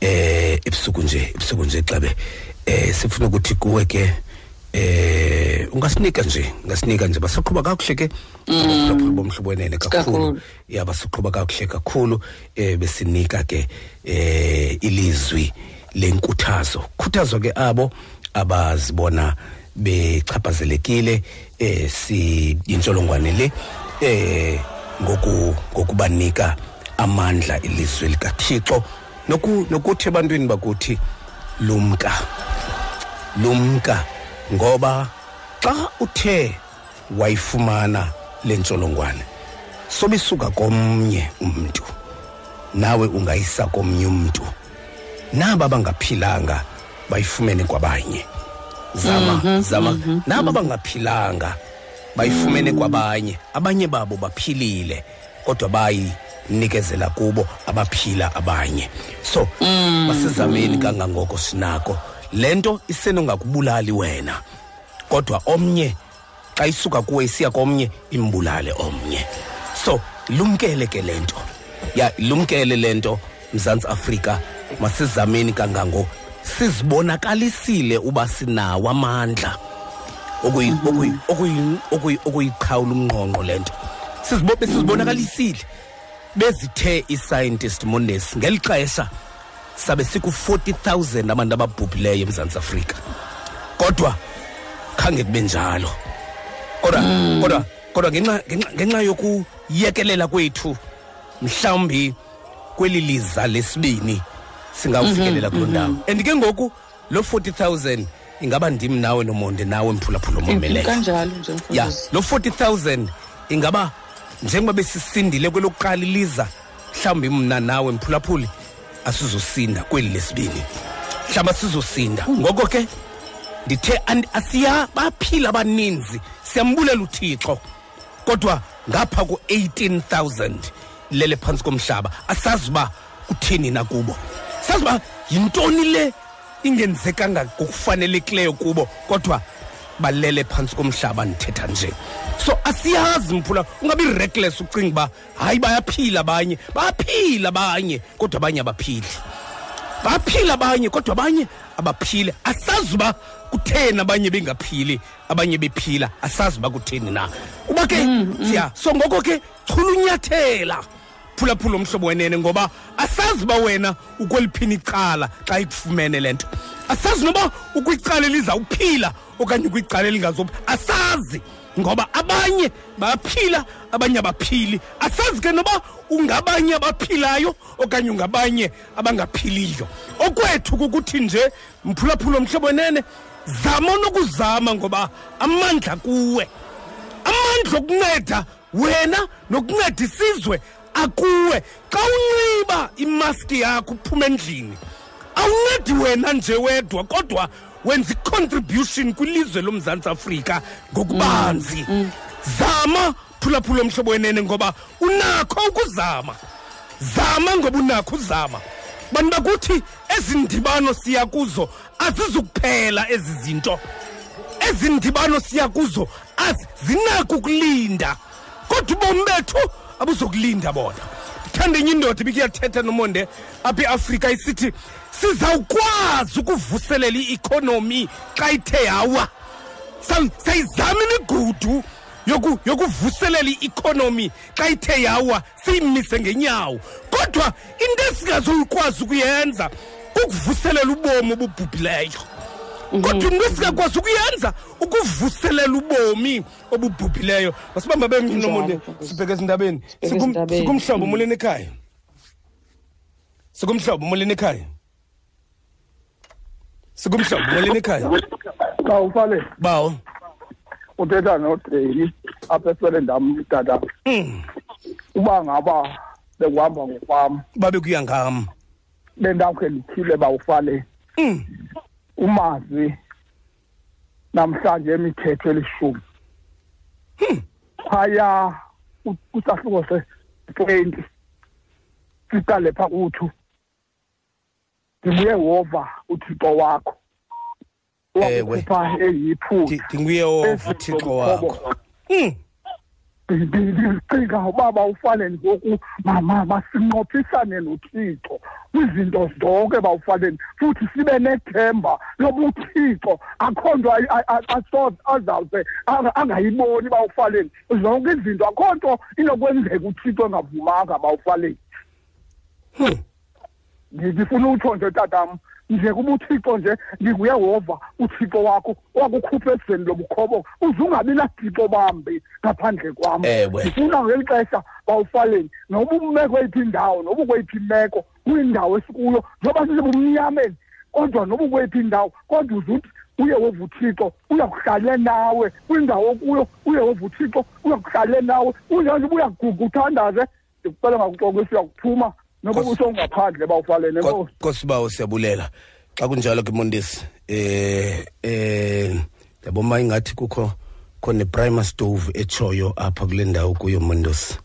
eh ebusuku nje ebusuku nje xabe. Eh sifuna ukuthi kuwe ke eh ungasinika nje ungasinika nje basaqhuba kakuhle ke. Mphulaphula bomhlobo wenene kakhulu. Ya basiqhuba kakuhle kakhulu eh besinika ke eh ilizwi lenkuthazo. Khuthazo ke abo abazibona bechaphazelekile eh si intsholongwane le eh ngoku ngokubanika amandla ilizwi likaThixo. Noku nokuthi ebantwini bakuthi lumka lumka ngoba xa uthe wayifumana lentsholongwane sobisuka komnye umuntu nawe ungayisa komnye umuntu naba bangaphilanga bayifumene kwabanye. Zama zama naba bangaphilanga bayifumene kwabanye abanye babo baphilile kodwa bayinikezela kubo abaphila abanye. So masizameni kangangoko sinako. Lento isenongakubulali wena kodwa omnye xa isuka kuwe isiya komnye imbulale omnye. So lumkele ke lento ya lumkele lento mzantsi afrika masizameni kangango sizibonakalisile uba sinawo amandla. Okuyiqhawula umnqonqo lento Sizibo- besizibonakalisile. Bezithe ii-scientist mondes ngeli xesha sabe siku-40,000 abantu ababhubhileyo emzantsi afrika. Kodwa khange kube njalo. Kodwa kodwa kodwa ngenxa ngenxa yokuyekelela kwethu mhlawumbi kweli liza lesibini singawufikelela kuloo ndawo. and ke ngoku lo 40000 ingaba ndim nawe nomonde nawe mphulaphula omameleyo kanjalo nje ya lo 40000 ingaba njengoba besisindile kwelokuqala iliza mhlawumbi mna nawe mphulaphuli asizosinda kweli lesibini. Mhlawumbi asizosinda. Ngoko ke ndithe asiya baphila abaninzi. Siyambulela uthixo. Kodwa ngapha ku-18000 lele phantsi komhlaba asazi uba kutheni na kubo sazi uba yintoni le ingenzekanga ngokufanelekileyo kubo kodwa balele phantsi komhlaba ndithetha nje. So asiyazi mphula ungabi reckless ucinga uba hayi bayaphila abanye bayaphila abanye kodwa abanye abaphili. Baphila abanye kodwa abanye abaphile. Asazi uba kutheni abanye bengaphili abanye bephila. Asazi uba kutheni na. Uba ke siya so ngoko ke chulunyathela phulaphula umhlobo wenene ngoba asazi uba wena ukweliphini icala xa ikufumene le nto. Asazi noba ukwicala elizawuphila okanye ukwicala elingazophila asazi ngoba abanye bayaphila abanye abaphili. Asazi ke noba ungabanye abaphilayo okanye ungabanye abangaphiliyo. Okwethu kukuthi nje mphulaphula omhlobo wenene zama nokuzama ngoba amandla kuwe. Amandla okunceda wena nokunceda isizwe. Akuwe. Xa unxiba imaski yakho uphuma endlini. Awuncedi wena nje wedwa kodwa wenza icontribution kwilizwe lomzantsi afrika ngokubanzi. Zama phulaphula omhlobo wenene ngoba unakho ukuzama. Zama ngoba unakho uzama bantu bakuthi ezi ndibano siya kuzo azizukuphela ezi zinto. Ezi ndibano siya kuzo azi zinako ukulinda. Kodwa ubomi bethu abuzokulinda bona. Thanda enye indoda ibikuyathetha nomonde apha eafrika isithi sizawukwazi ukuvuselela i-economy xa ithe yawa. Sayi- sayizama imigudu yoku- yokuvuselela i-economy xa ithe yawa siyimise ngenyawo. Kodwa into esingazokwazi ukuyenza kukuvuselela ubomi obubhubhileyo. Kodwa into esingakwazi ukuyenza? Ukuvuselela ubomi obubhubhileyo. Masibamba Mfundisi. sibheke ezindabeni. Sikumhlobo molweni ekhaya? Sikumhlobo molweni ekhaya? Sikumhlobo molweni ekhaya? Xa ufale bawo uthetha nodreyini apha eswele ndam tata Mm. uba ngaba bekuhamba ngokwam. Babe kuya ngam. Bendawukhe ndithile bawufale Mm. Umazi namhlanje emithetho elishumi. Phaya ku- kusahluko se-twenty siqale pha kuthu ndinguyehova uthixo wakho. Ewe. wakukhupha eyiphutha. Ndinguyehova thixo wakho. Mm. Ndicinga ubaba ufaleni ngoku mama masinqophisane nothixo. Kwizinto zonke bawufaleni futhi sibe nethemba loba uthixo akho nto ayi- a- a- aso- azawuze anga- angayiboni bawufaleni zonke izinto akho nto inokwenzeka uthixo engavumanga bawufaleni ndifuna utsho nje tatam. Nje kuba uthixo nje ndinguyehova uthixo wakho wakukhupha ezweni lobukhobo uze ungabi nathixo bambi ngaphandle kwam Ewe. ndifuna ngeli xesha bawufaleni. Noba ume kweyiphi indawo noba ukweyiphi imeko kwindawo esikuyo njengoba sisebumnyameni kodwa noba ukweyiphi indawo kodwa uze uthi uyehova uthixo uyakuhlale nawe. Kwindawo okuyo uyehova uthixo uyakuhlale nawe. Unjanje uba uyaguga uthandaze ndikucela ngakuxoko siyakuphuma noba Nkosi- usongaphandle bawufaleni Ko- enkosi kosibawo siyabulela. Xa kunjalo ke mondisi eh eh yaboma ingathi kukho khona primer stove echoyo apha kule ndawo kuyo mondosi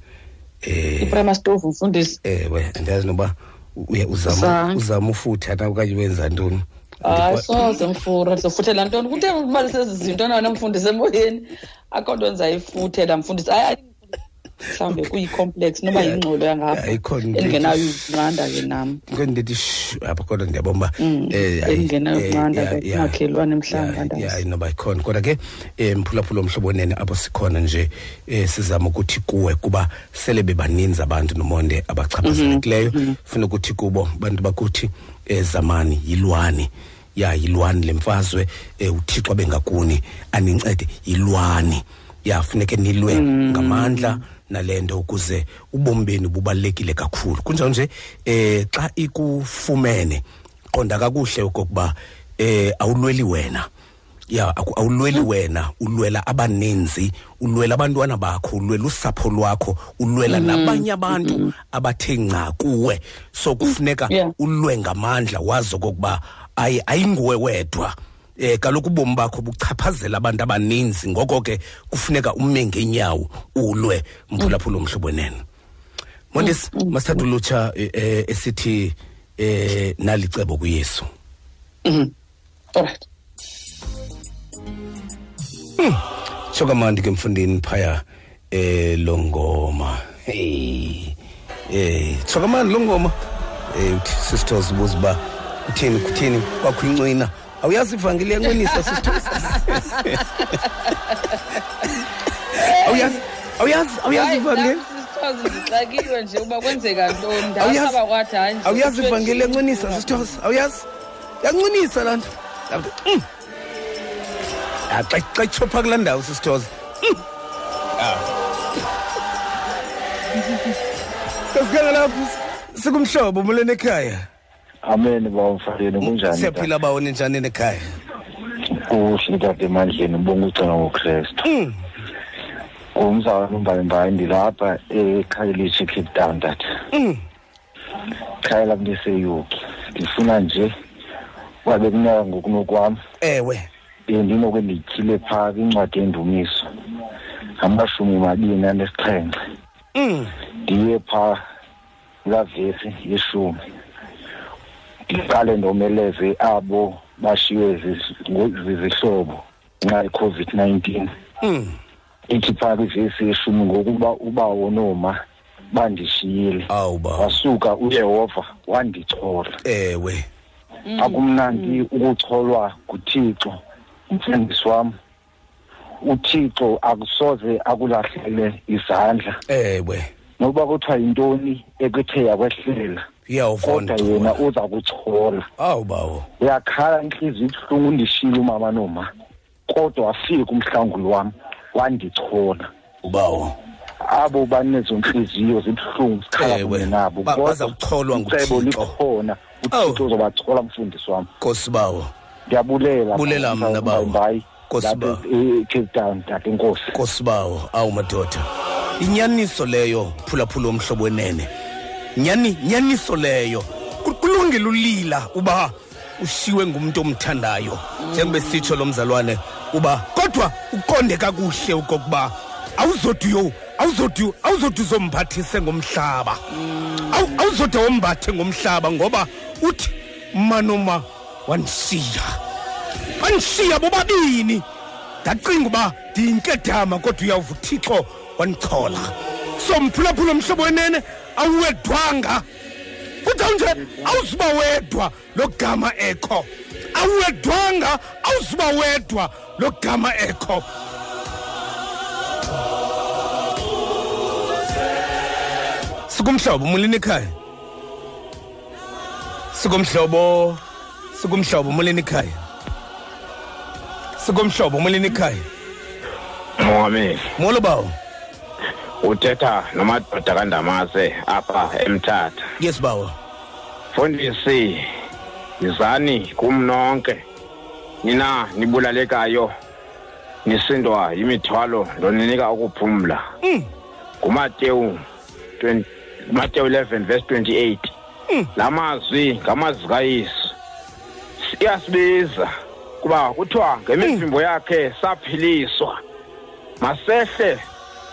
eh iprima stove mfundisi. Ewe andazi noba uye uzama Zange. uzama ufutha na okanye wenza ntoni? Hayi soze ngifura ndizofuthela ntoni? Kuthe ubalise ezi zinto nayo mfundisi emoyeni. Akho nto ndizayifuthela mfundisi. Hayi hayi, mhlawumbe kuyi-complex Yeah. yingxolo yangapha. Endingenayo ethi- ukunqanda ke nam ke ndithi shh apha kodwa ndiyabomba Mm, endingenayo ukunqanda ke kumakhelwane mhlanga ndazi. ya noba ikhona. Kodwa ke um mphulaphula omhlobo nene apho sikhona nje um sizama ukuthi kuwe kuba sele bebaninzi abantu nomonde abachaphazelekileyo. Funa ukuthi kubo bantu bakuthi um zamani yilwani. Ya yilwani le mfazwe um uthixo bengakuni anincede yilwani. Ya funeke nilwe ngamandla nale nto ukuze ubomi benu bubalulekile kakhulu. Kunjalo nje eh xa ikufumene qonda kakuhle okokuba eh awulweli wena. Ya awulweli wena. Ulwela abaninzi ulwela abantwana bakho ulwela usapho lwakho ulwela nabanye abantu abathe nca kuwe. So kufuneka Yeah. ulwe ngamandla wazi okokuba ayi ayinguwe wedwa. Eh kaloku ubomi bakho buchaphazela abantu abaninzi. Ngoko ke kufuneka ume ngeenyawo ulwe mphulaphula omhlobo nene mondisi masithatha ulutsha eh, eh, esithi eh nalicebo kuyesu. Alright shokamandi ke mfundini phaya eh lo ngoma hey. Eh shokamandi lo ngoma eh uthi sisters buziba uthini kuthini kwakho incwina awuyazi ivangeli yanqinisa sisters awuyazi awuyazi awuyazi ivangeli sisithoze ndixakiwe nje uba kwenzeka ntoni. Awuyazi- ndasaba kwathi hayi nje awuyazi kuthiwe ivangeli nje- yanqinisa sisters awuyazi yanqinisa laa nto. Yabuthi, mm. Ah, xa xa itshopha kulaa ndawo sisithoza kasikanga lapho sikumhlobo molweni ekhaya amen bawumfaleni kunjani siyaphila bawoni njani nekhaya kuhle tata emandleni ubonga ugcina ngokristu. Ngumzawami umbayimbayi ndilapha ekhayelitshe cape town tata khaya lam liseyuki ndifuna nje uba bekunyaka ngokunokwam ewe. Bendinokwe ndityhile phaa kwincwadi yendumiso. Ngamashumi mabini anesixhenxe Mm. ndiye phaa kulaa vesi yeshumi. Ndiqale ndomeleze abo ngo- zizihlobo nxa i-covid-19. Mm. ithi phaa kwivesi yeshumi ngokuba ubawo nooma bandishiyile. Awuba wasuka uyehova wandichola. Ewe. Akumnandi ukucholwa nguthixo umfundisi wam uthixo akusoze akulahlele izandla. Ewe. Noba kuthiwa yintoni ekuthe yakwehlela? Kodwa yena uza kuchola awu bawo. Uyakhala inhliziyo ibuhlungu undishile umama noma. Kodwa wafika umhlanguli wami wandichola ubawo abo banezo nhliziyo zibuhlungu sikhala Ewe, kunye nabo. Ba- Kodwa bazawucholwa ucebo nguThixo. likhona. Awu. uthixo uzobachola mfundisi wami. Nkosi bawo. Ndiyabulela Bulela mna, bawo. bayi Nkosi bawo. cape town tata inkosi nkosi. Bawo. Awu madoda. Inyaniso leyo phulaphula omhlobo wenene. Nyani nyaniso leyo Ku- kulungile ulila uba ushiwe ngumuntu omthandayo. Njengoba sitsho lo mzalwane uba kodwa uqonde kakuhle ukokuba awuzodi uyo awuzodi awuzodi uzomphathise ngomhlaba. Awu- awuzode wombathe ngomhlaba ngoba uthi manoma wanishiya wanishiya bobabini. Ndacinga uba ndiyinkedama kodwa uyawuva uthixo wandichola so mphulaphula mhlobo wenene awuwedwanga kuthiwa nje awuzuba wedwa lo gama ekho. Awuwedwanga awuzuba wedwa lo gama ekho. Sikumhlobo mulini ekhaya? Sikumhlobo sikumhlobo mulini ekhaya? Sikumhlobo mulini ekhaya? Mongameli molo bawo. Uthetha nomadoda kandamase apha emthatha. Yes bawo. Mfundisi yizani kum nonke nina nibulalekayo nisindwa yimithwalo ndoninika ukuphumla. Ngumatewu 20 Mateyu 11 verse 28 la mazwi ngamazwi kayesu iyasibiza kuba kuthiwa ngemivimbo yakhe saphiliswa. Masehle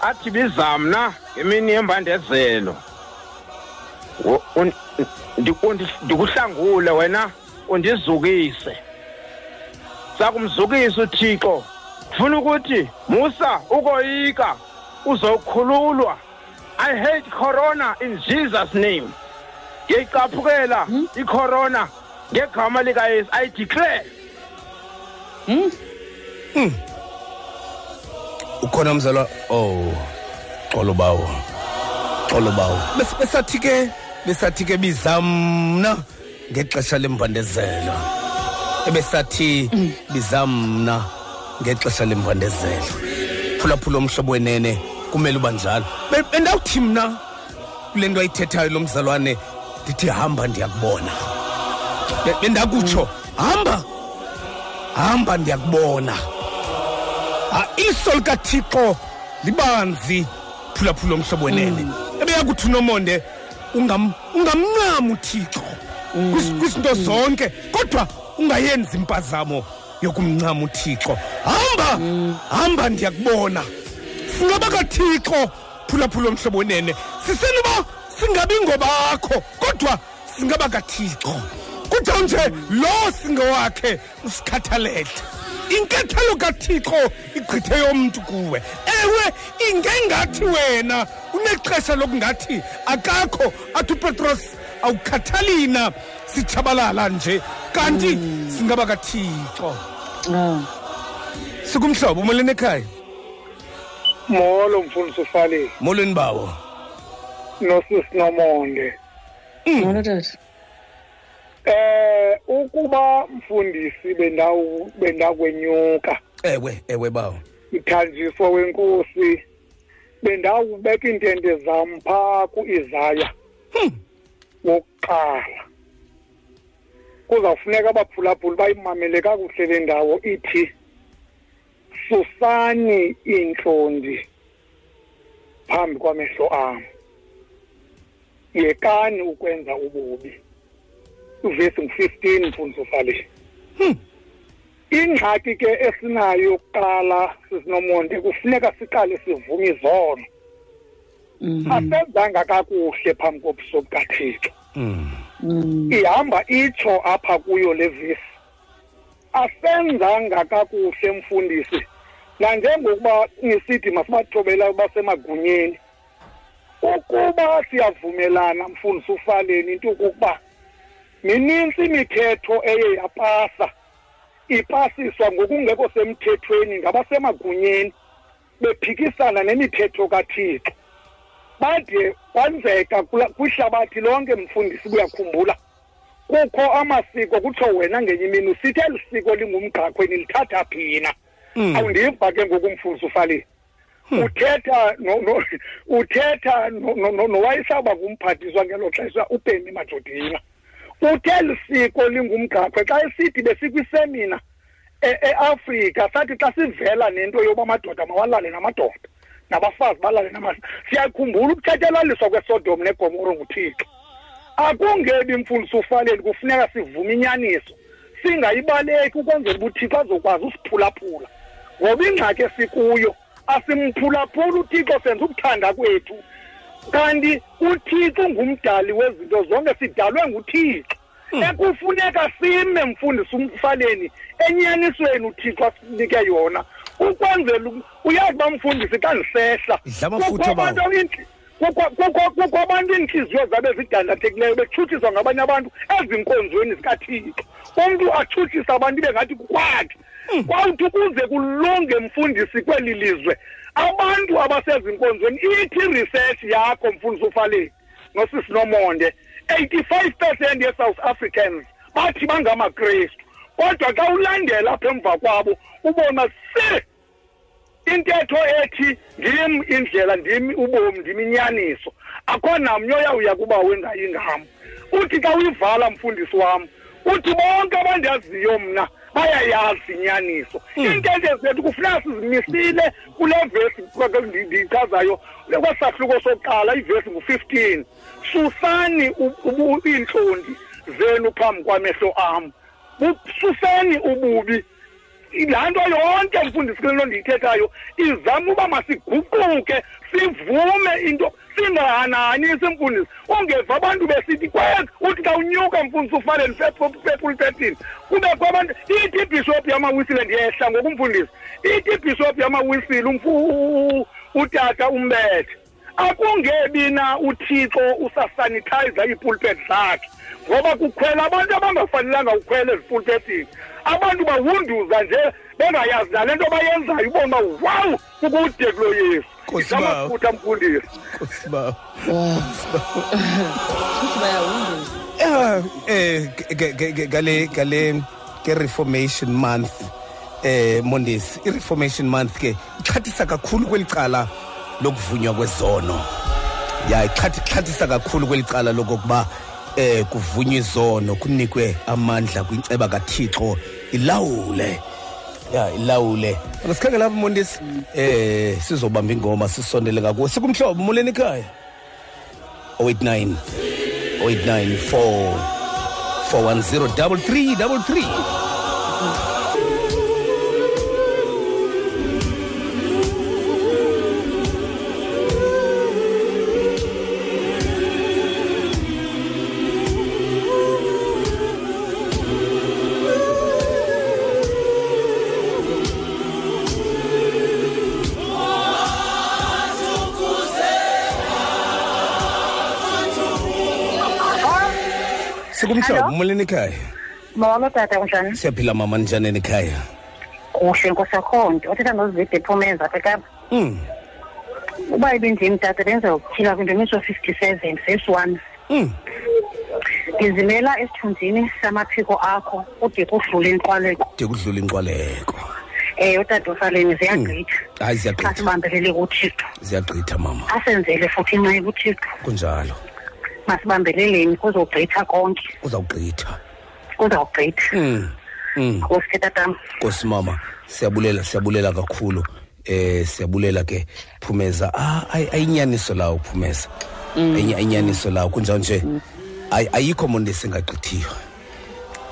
athi biza mna ngemini yembandezelo. Ndikuhlangule wena undizukise. Sakumzukisa uthixo. Funa ukuthi musa ukoyika uzokhululwa. I hate corona in jesus name. Ngiyayicaphukela icorona ngegama likayesu i declare. Ukhona mzalwa oh xolo bawo xolo bawo Bes- besathi ke besathi ke bizamna ngexesha lembandezelo ebesathi bizamna ngexesha lembandezelo phulaphula omhlobo wenene kumele uba njalo. Be- bendawuthi mna kule nto ayithethayo lo mzalwane ndithi hamba ndiyakubona. Be- bendakutsho hamba! Hamba ndiyakubona. Ah, iso likathixo libanzi phulaphula omhlobo wenene ebeyakuthi unomonde ungam- ungamncami uthixo kwis- kwizinto zonke kodwa ungayenzi impazamo yokumncama uthixo. Hamba hamba ndiyakubona. Singaba kathixo phulaphula omhlobo wenene sisenoba singabi ngobakho kodwa singaba kathixo. Kuthiwa nje lo singowakhe usikhathalele. Inkathalo kathixo igqithe yomntu kuwe. Ewe ingengathi wena unexesha lokungathi akakho athi upetros awukhathalina sitshabalala nje. Kanti singaba kathixo. Sikumhlobo umolweni ekhaya? Molo mfundisi ufalile molweni bawo. Nosisi nomonde. Molo tata. Eh ukuba mfundisi bendawu bendakwenyuka. Ewe ewe bawo. Ithanjiswa wenkosi. Bendawubeka iintente zam phaa ku-izaya wokuqala. Kuzawufuneka abaphulaphuli bayimamele kakuhle le ndawo ithi susani iintlondi phambi kwamehlo am. Yekani ukwenza ububi. Uvesi ngu-fifteen mfundisi ufalile ingxaki ke esinayo yokuqala sisinomonde kufuneka siqale sivume izono asenzanga kakuhle phambi kobuso bukathixo ihamba itsho apha kuyo le vesi. Asenzanga kakuhle mfundisi. Nanjengokuba nisithi masibathobela basemagunyeni ukuba siyavumelana mfundisi ufaleni into yokokuba minintsi imithetho eye yapasa. Ipasiswa ngokungekho semthethweni ngabasemagunyeni bephikisana nemithetho kathixo. Bade kwenzeka kwihlabathi lonke mfundisi kuyakhumbula kukho amasiko kutsho wena ngenye imini usithi eli siko lingumgaqweni lithatha phina. Mm. awundiva ke ngoku umfundisi ufaleni uthetha no- no- uthetha no- no- no- nowayesaba kumphathiswa ngelo xesha upemi majodina. uthe eli siko lingumgaqwe xa esithi besikwisemina e- eAfrika sathi xa sivela nento yoba amadoda mawalale namadoda nabafazi balale namafazi. Siyakhumbula ukuthethelaliswa kwesodom negomoro nguthixo akungebi mfundisi ufaleni kufuneka sivume inyaniso singayibaleki ukwenzela uba uthixo azokwazi usiphulaphula. Ngoba ingxaki esikuyo asimphulaphula uthixo senza ukuthanda kwethu kanti uthixo ungumdali wezinto zonke sidalwe nguthixo. Ekufuneka sime mfundisi umfaleni enyanisweni uthixo asinike yona. Ukwenzela u- uyazi uba mfundisi xa ndisehla Idla amafutha kukho abantu bawo. intli- kukho- kukho kukho abantu iintliziyo zabe zidandathekileyo betshutshiswa ngabanye abantu ezinkonzweni zikathixo. Umntu atshutshise abantu ibe ngathi kukwakhe. Kwawuthi ukuze kulunge mfundisi kweli lizwe abantu abasezinkonzweni ithi research yakho mfundisi ufaleni nosisi nomonde 85 percent ye-south africans bathi bangamakrestu kodwa xa ulandela apha emva kwabo ubona se intetho ethi ndim indlela ndim ubomi ndim inyaniso. Akho namnye oyawuya kuba wengayo ingam uthi xa uyivala mfundisi wam uthi bonke abandaziyo mna bayayazi inyaniso iintetho zethu kufuneka sizimisile kule vesi ndiyichazayo kwesahluko sokuqala ivesi ngu-fifteen. Susani iintlondi zenu phambi kwamehlo am. Suseni ububi laa nto yonke mfundisi kule nto ndiyithethayo izama uba masiguquke sivume into singahananisi mfundisi ungeva abantu besithi kwek uthi xa unyuka mfundisi ufaleni pepulpetini kubekho abantu ithi ibhishophu yamawisile ndiyehla ngokumfundisi ithi ibhishophu yamawisile utata umbethe akungebi na uthixo usasanithayiza iipulpet zakhe. Ngoba kukhwela abantu abangafanelanga ukhwela ezipulpetini abantu bahunduza nje bengayazi nale nto bayenzayo ubona uba wawu kukude kulo yesu. Nkosi bawo. isamafutha mfundisi Nkosi bawo. futhi bayahunduza. Yeah, eh ke- ke- ke- kale kale ke reformation month eh mondesi i reformation month ke ixhathisa kakhulu kwelicala lokuvunywa kwezono. Ya ixhathi- ixhathisa kakhulu kwelicala lokokuba eh kuvunywa izono kunikwe amandla kwinceba kaThixo. Ilawule. Ya ilawule. Ngasikhangela lapha mondesi eh sizobamba ingoma sisondele ngakuwo sikumhlobo muleni ekhaya? 089 0894 410 3333 sikumhlobo muleni ekhaya molo tata kunjani siyaphila mama njani ekhaya kuhle nkosi yakhonto. Othetha nozide ephumeza apha ekapa mm uba ibindim tata bendizokuphila kwindumiso fifty seven verse one. Mm ndizimela esithunzini samaphiko akho ude kudlule inqwaleko. De kudlula inqwaleko. Um utata ufaleni ziyagqitha. Hayi xa ziyagqitha. Sibambelele kuthixo. Ziyagqitha mama. Asenzele futhi inxa kuthixo kunjalo. Masibambeleleni kuzogqitha konke. Uzawugqitha. Kuzawugqitha mm mm nkosi tatam Nkosi mama siyabulela siyabulela kakhulu. Eh siyabulela ke Phumeza. Ah ay- ayinyaniso lawo Phumeza Ayinya- ayinyaniso lawo kunjalo nje ay- ayikho umuntu esingagqithiyo.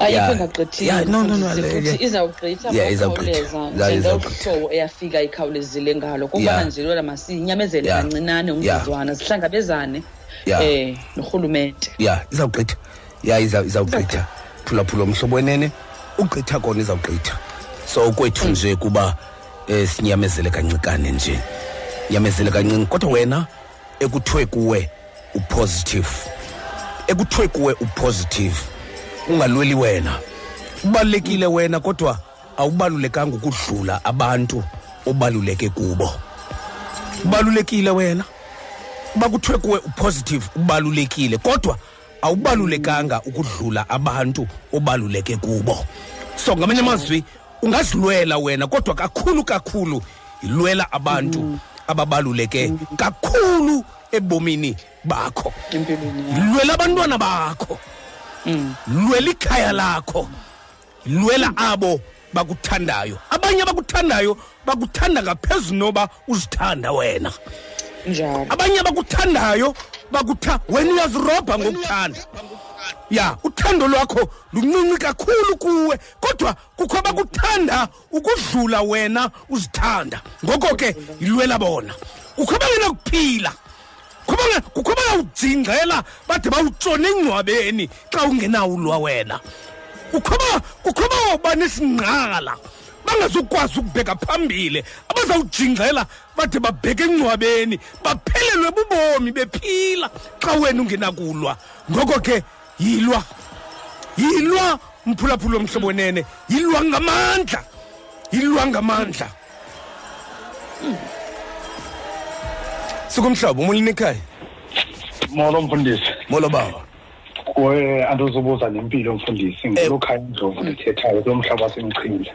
Ayikho Yeah. engagqithiyo. Yeah, no, no, no, mfundisi, le- futhi izawugqitha Yeah, izawugqitha. ngokukhawuleza Yeah, njengohlobo eyafika ikhawulezile ngalo. Kuba Yeah. nje lona masinyamezele Yeah. kancinane Yeah. umzuzwana sihlangabezane. Yeah. Eh norhulumente. Ya izawugqitha. Ya iza- izawugqitha. Phulaphula umhlobo wenene. Ugqitha kona izawugqitha. So kwethu nje kuba eh sinyamezele kancikane nje. Nyamezele kancinci kodwa wena ekuthiwe kuwe upositive. Ekuthiwe kuwe upositive ungalweli wena. Ubalulekile wena kodwa awubalulekanga ukudlula abantu obaluleke kubo. Ubalulekile wena. Uba kuthiwe kuwe upositive ubalulekile kodwa awubalulekanga ukudlula abantu obaluleke kubo. So ngamanye amazwi ungazilwela wena kodwa kakhulu kakhulu ilwela abantu ababaluleke kakhulu ebomini bakho. Lwela abantwana bakho. Lwela ikhaya lakho. Lwela abo bakuthandayo. Abanye abakuthandayo bakuthanda ngaphezulu noba uzithanda wena. Njalo. Abanye abakuthandayo bakutha wena uyazirobha ngokuthanda. ya uthando lwakho luncinci kakhulu kuwe kodwa kukho abakuthanda ukudlula wena uzithanda. Ngoko ke yilwela bona kukho abangenakuphila kukho abange- kukho abangawujingela bade bawutshone engcwabeni xa ungenawo ulwa wena. Kukho aba- kukho abawuba nesingqala. Bangazukwazi ukubheka phambili. Abazawujingela bade babheke engcwabeni baphelelwe bubomi bephila xa wena ungenakulwa. Ngoko ke yilwa. Yilwa mphulaphula omhlobo wenene yilwa ngamandla. Yilwa ngamandla. Sikumhlobo umulini ekhaya molo mfundisi. Molo baba. Kuwe andizubuza nempilo mfundisi ngulukhaya indlovu ndithethayo kulo mhlaba wasemchile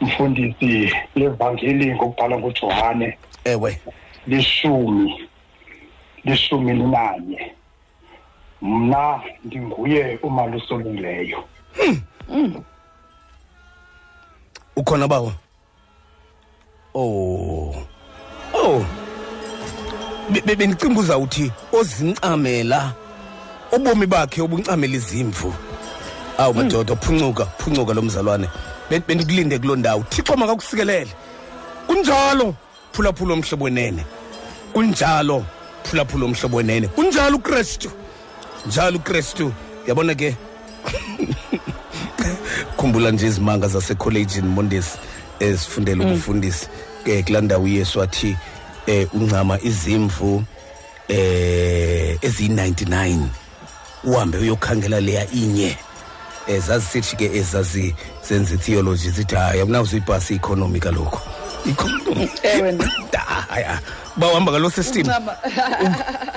mfundisi levangeli ngokubhalwa ngujohane ewe. lishumi lishumi linanye mna ndinguye umalusolungileyo ukhona bawo? Oh. Oh. Be- be- bendicinga uzawuthi ozincamela ubomi bakhe obuncamela izimvu. Awu madoda phuncuka phuncuka lo mzalwane. Ben- bendikulinde kuloo ndawo. Thixo makakusikelele. Kunjalo phulaphula omhlobo wenene. Kunjalo phulaphula omhlobo wenene. Kunjalo ukristu. Njalo ukristu. Yabona ke? Khumbula nje izimanga zasekholejini mondesi ezifundela ubufundisi. Ke kulaa ndawo uyesu wathi eh uncama izimvu eh eziyi-99 uhambe uyokhangela leya inye. Eh zazisithi ke ezazi zenza itheology zithi hayi awunawuzuyibhasi i-economy kaloku ewe haya. Bawuhamba ngalo system uncama.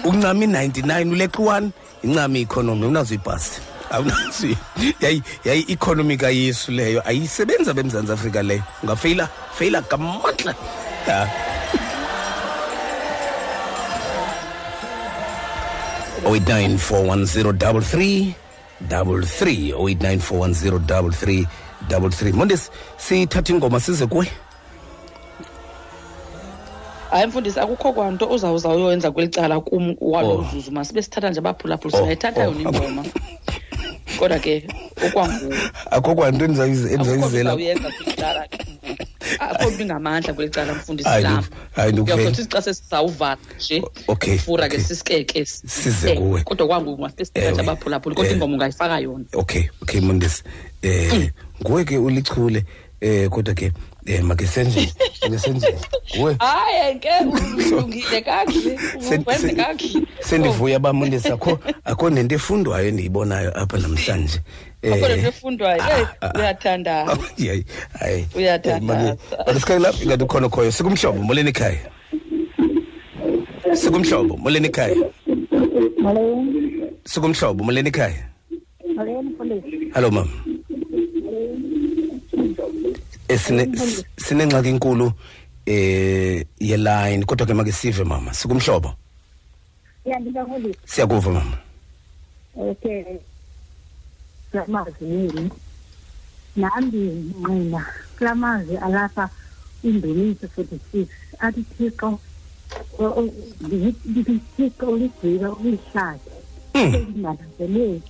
I-99 uleqa u-one incama i-economy awunazuyibhasi awunazi yayi yayi i-economy kayesu leyo ayisebenza bemzantsi afrika leyo. Ungafeyila feyila gamandla ya. 0894103333. 0894103333 mondisi sithatha ingoma size kuwe? Hayi mfundisi akukho kwanto uzawuza uyoyenza kweli cala kum walo oh. mzuzu. Masibe sithatha nje abaphulaphula oh. singayithatha yona oh. ingoma kodwa ke okwangoku akho kwanto endizawuyenza kweli cala akho nto ingamandla kweli cala mfundisi ndikuv- hayi, ndikuvela. uyawuzothi xa sesizawuvala nje okay, fura ke sisikeke Size Eh, kuwe. kodwa kwanguwe masibe sithatha Ewe. abaphulaphula kodwa Eh. ingoma ungayifaka yona okay okay mondesi eh nguwe ke ulichule eh kodwa ke eh make senje make senje nguwe hayi ke ulungile kakuhle Sen- wenze sen- kakuhle sendivuya ba mondesi akho akho nento efundwayo endiyibonayo apha namhlanje akho lento efundwayo Eh, ah, ah. uyathandaza hayi hayi Uyathandaza. asikhangela ingathi ukhona khoyo sikumhlobo moleni ekhaya? Sikumhlobo moleni ekhaya? Sikumhlobo moleni ekhaya? Hallo mama. Eh, sine- s- sinengxaki enkulu eh yeline kodwa ke make sive mama. Sikumhlobo? Ya ndingafundisa siyakuva mama. Okay. Kula mazwi yini? Nam ndingqina kula mazwi alapha indumiso forty six athi thixo ndithixo uligcina ulihlathi ezingananzeleli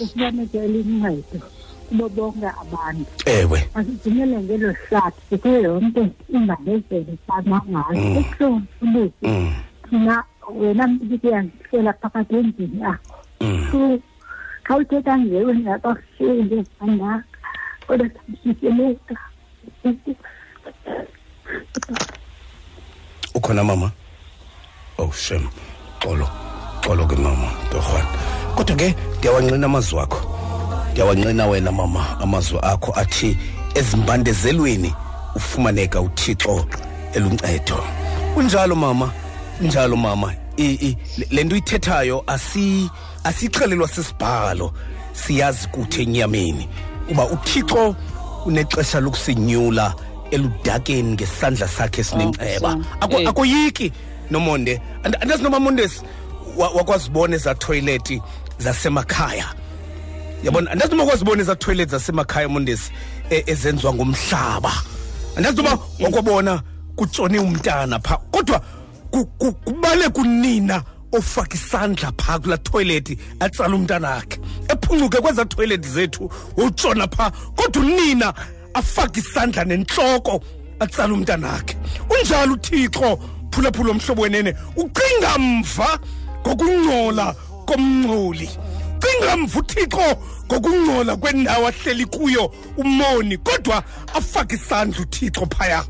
ufumaneke elincedo kubo bonke abantu. Ewe. Masigcinele ngelo hlathi kuyo yonke ingandezeli sanangayo Mm. ebuhlungu ubusi Mm, thina wena mntu uyandihlela phakathi endlini apho mm. xa uthetha nje wena kakuhleli ngezandaka kodwa samsiseleka ukhona mama? Oh shem. Xolo. Xolo ke mama torhwana. Kodwa ke ndiyawanqina amazwi akho ndiyawanqina wena mama amazwi akho athi ezimbandezelweni ufumaneka uthixo eluncedo. Kunjalo mama kunjalo mama. Le- nto ithethayo asi asixelelwa sisibhalo. Siyazi kuthi enyameni uba uthixo unexesha lokusinyula eludakeni ngesandla sakhe esinenceba. Awesome. Ako- Eh. akoyiki nomonde. And- andazi noma mondes wa- wakwazibona eza toilet zasemakhaya. Yabona andazi noma kwazibona eza toilet zasemakhaya mondesi e- ezenziwa ngomhlaba. Andazi noma wakwabona kutshone umntana pha kodwa ku- ku- kubale kunina ofaka isandla phaa kulaa toilet atsala umntana akhe. Ephuncuke kweza toilet zethu utshona phaa kodwa unina afake isandla nentloko atsala umntana akhe. Unjalo uthixo phulaphula omhlobo wenene ucinga mva ngokungcola komncoli cinga mva uthixo ngokungcola kwendawo ahleli kuyo umoni kodwa afake isandla uthixo phaya.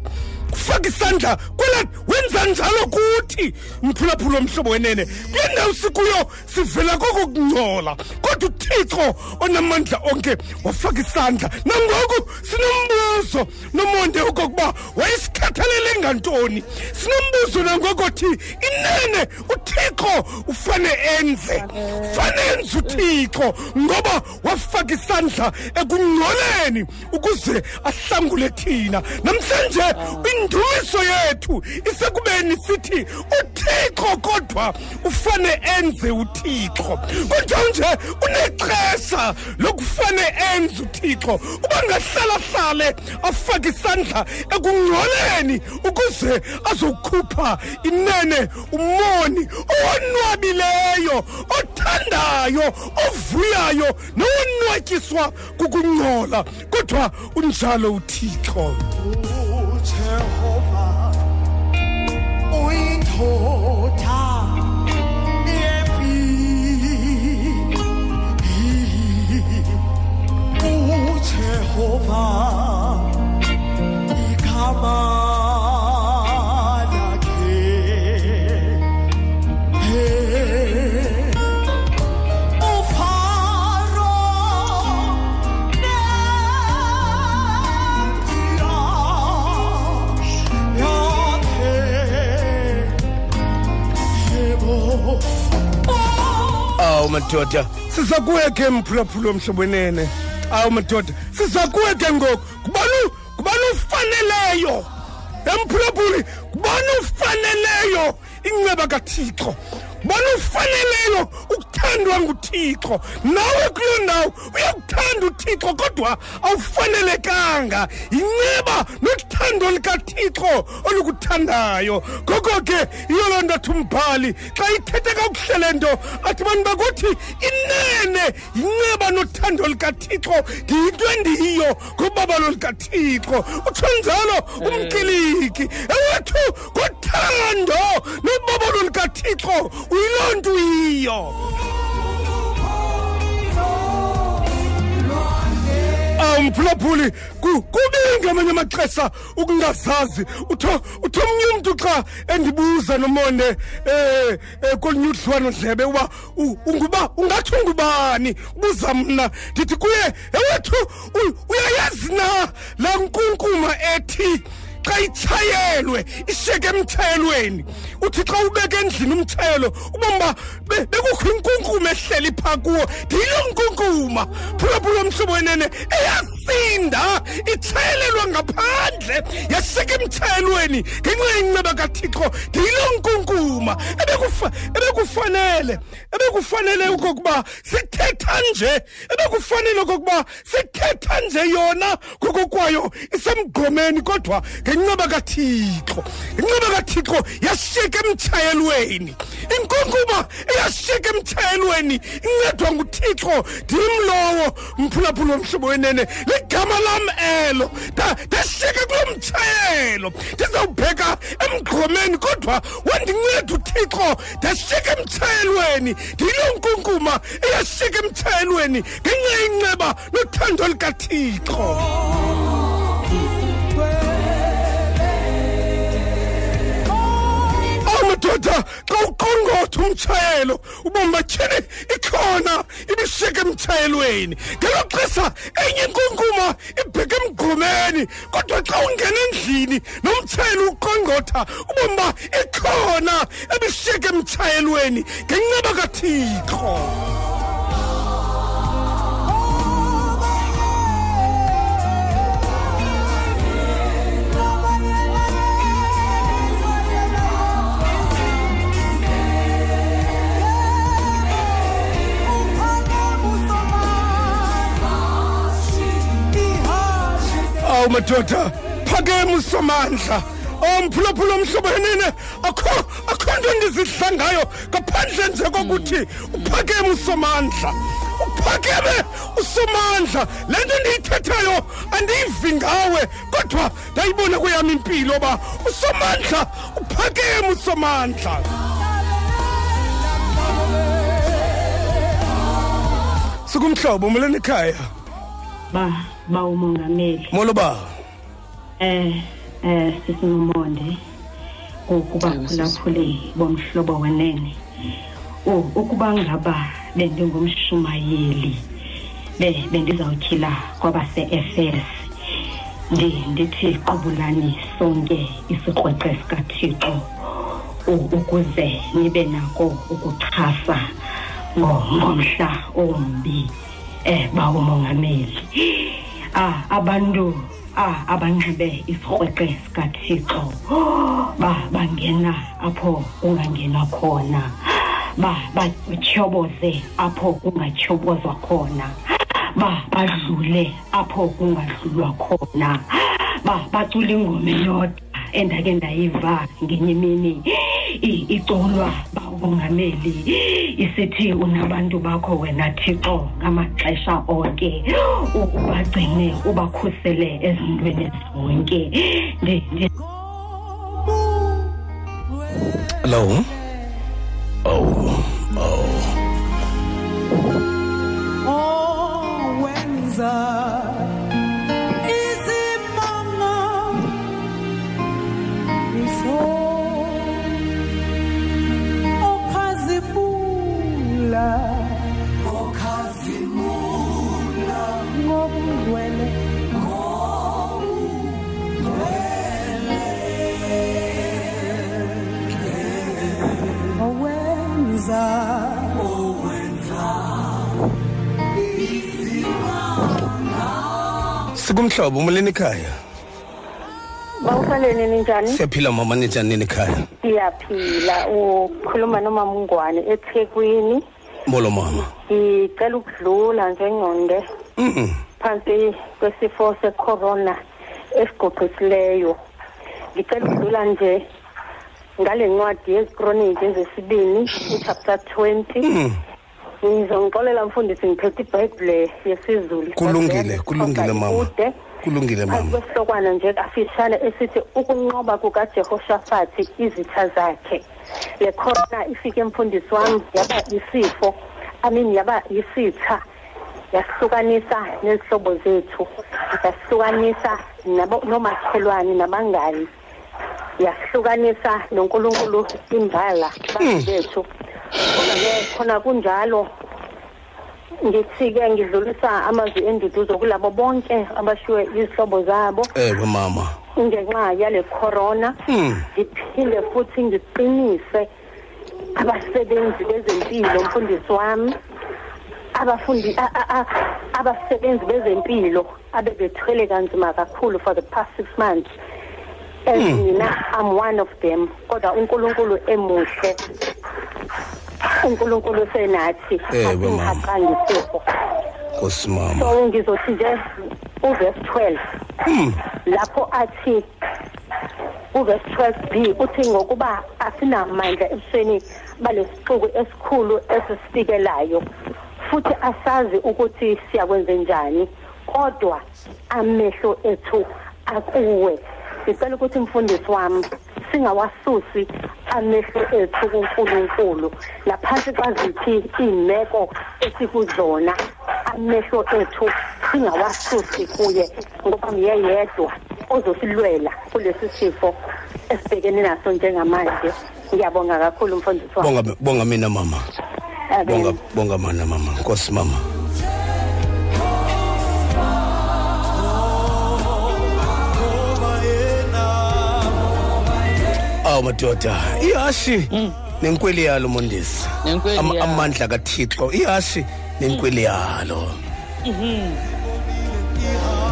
Ufake isandla kwela wenza njalo kuthi. Mphulaphula omhlobo wenene. Kule ndawo sikuyo sivela kokokungcola kodwa uthixo onamandla onke wafaka isandla. Nangoku sinombuzo. Nomonde okokuba wayesikhathalele ngantoni? Sinombuzo nangokothi inene uthixo ufane enze. Fane enze uthixo ngoba wafaka isandla ekungcoleni ukuze ahlangule thina. Namhlanje indumiso yethu isekubeni sithi uthixo kodwa ufane enze uthixo. Kunjanje unexesha lokufane enze uthixo. Uba ngahlalahlale afake isandla ekungcoleni ukuze azokhupha inene umoni owonwabileyo othandayo ovuyayo nowonwatyiswa kukungcola kodwa unjalo uthixo. Jehovah, uithotaa. Jehovah, Ikama. Awu madoda. Siza kuwe ke mphulaphula omhlobo wenene awu madoda siza kuwe ke ngoku. Kubani kubani ufaneleyo? Emphulaphuli kubani ufaneleyo? Inceba kathixo. Kubani ufaneleyo ukuthandwa nguthixo. Nawe kuloo ndawo uyakuthanda uthixo kodwa awufanelekanga. Yinceba nothando likathixo olukuthandayo. Ngoko ke yiyo loo nto athi umbhali xa ithethe kakuhle le nto athi bantu bakuthi inene yinceba nothando likathixo ndiyinto endiyiyo ngobabalo likathixo. Utsho njalo umkiliki ewethu ngothando nobabalo likathixo uyiloo nto uyiyo awumphulaphuli kubi ngamanye amaxesha ukungazazi utho utho omnye umntu xa endibuza nomonde eh eh, kolunye udliwano dlebe uba u- unguba ungathi ungubani? Ubuza mna ndithi kuye ewethu u- uyayazi na? Laa nkunkuma ethi xa itshayelwe ishiyeke emtshayelweni uthi xa ubeka endlini umtshayelo ubomba be- bekukho inkunkuma ehleli phaa kuwo. Ndiyiloo nkunkuma phulaphula omhlobo wenene. Eyasinda itshayelelwa ngaphandle yashiyeka emtshayelweni ngenxa yenceba kathixo ndiyiloo nkunkuma ebekufa- ebekufanele ebekufanele okokuba sithetha nje ebekufanele okokuba sithetha nje yona ngokokwayo isemgqomeni kodwa ngenceba kathixo. Ngenceba kathixo yashiyeka emtshayelweni inkunkuma eyashiyeka emtshayelweni incedwa nguthixo ndimlowo mphulaphula womhlobo wenene. Ligama lam elo nda- ndashiyeka kulo mtshayelo ndizawubheka emgqomeni kodwa wandinceda uthixo. Ndashiyeka emtshayelweni ndiyiloo nkunkuma eyashiyeka emtshayelweni ngenxa yenceba nothando likathixo. awu madoda xa uqongotha umtshayelo ubomi batyhini ikhona ibishiyeke emtshayelweni. Ngelo xesha enye inkunkuma ibheke emgqomeni kodwa xa ungena endlini nomtshayeli uqongqotha ubomi ba ikhona ebishiyeke emtshayelweni ngenceba kathixo awu madoda phakeme usomandla omphulaphula omhlobo yenene akho akho nto ndizidla ngayo. Ngaphandle nje kokuthi uphakeme usomandla uphakeme usomandla. Le nto ndiyithethayo andiyivi ngawe kodwa ndayibona kweyam impilo uba usomandla uphakeme usomandla sukumhlobo molweni ekhaya. Ba. Ba umongameli molo ba? Eh eh sisinomonde ukuba phulaphule bomhlobo wenene. Oh ukuba ngaba bendingumshumayeli be bendizawutyhila kwabase-fs ndi ndithi qubulani sonke isikrweqe sikathixo u- ukuze nibe nako ukuxhasa ngo- ngomhla ombi eh bawumongameli ah abantu ah abanxibe isikrweqe sikathixo. Ba bangena apho kungangenwa khona. Ba batyhoboze apho kungatyhobozwa khona. Ba badlule apho kungadlulwa khona. Ba bacula ingoma eyodwa endake ndayiva ngenye imini. I- iculwa bawumongameli isithi unabantu bakho wena thixo ngamaxesha onke. Ubagcine ubakhusele ezintweni zonke. Ndi- ndi- hello? Oh oh. Owenza sikumhlobo molweni ekhaya? Bawusaleni ninjani? Siyaphila mama ninjani nini ekhaya? Siyaphila. Ukhuluma nomama ungwane ethekwini. Molo mama. Ngicela ukudlula njengqonde. Phansi kwesifo secorona esigoqisileyo. Ngicela ukudlula nje ngale ncwadi yezikroniki ezesibini uchapter 20 ngizongixolela mfundisi ngiphethe ibhayibhile yesizulu. Kulungile kulungile mama. Kude kulungile phansi mama. kwesihlokwana nje kafishane esithi ukunqoba kukajehoshafati izitha zakhe. Le corona ifike mfundisi wami yaba isifo i mean yaba yisitha yasihlukanisa nezihlobo zethu yasihlukanisa nabo- nomakhelwane nabangani yasihlukanisa nonkulunkulu imbala bantu bethu kodwa-ke khona kunjalo. Ngithi-ke ngidlulisa amazwi enduduzo kulabo bonke abashiwe izihlobo zabo. Ewe mama. Ngenxa yale corona Mm. ngiphinde futhi ngiqinise abasebenzi bezempilo mfundisi wami. Abafundi abasebenzi bezempilo abebethwele kanzima kakhulu for the past six months. As Mm. mina i'm one of them kodwa unkulunkulu emuhle. Unkulunkulu senathi Ewe, mama. asingihaqanga isifo. Nkosi mama. So ngizothi nje uvesi 12 lapho athi uvesi 12 b uthi ngokuba asinamandla ebusweni balesixuku esikhulu esisifikelayo futhi asazi ukuthi siyakwenze njani kodwa amehlo ethu akuwe. Ngicela ukuthi mfundisi wami singawasusi amehlo ethu kuNkulunkulu. Naphansi kwaziphi iy'meko esikuzona amehlo ethu singawasusi kuye ngoba nguyeyedwa ozosilwela kulesi sifo esibhekene naso njengamanje. Ngiyabonga kakhulu mfundisi wami. Bonga bonga mina mama. Bonga bonga mana mama. Nkosi mama. Awu madoda. Ihashi nenkweli yalo mondisi. Amandla kathixo. Ihashi nenkweli yalo. Jehova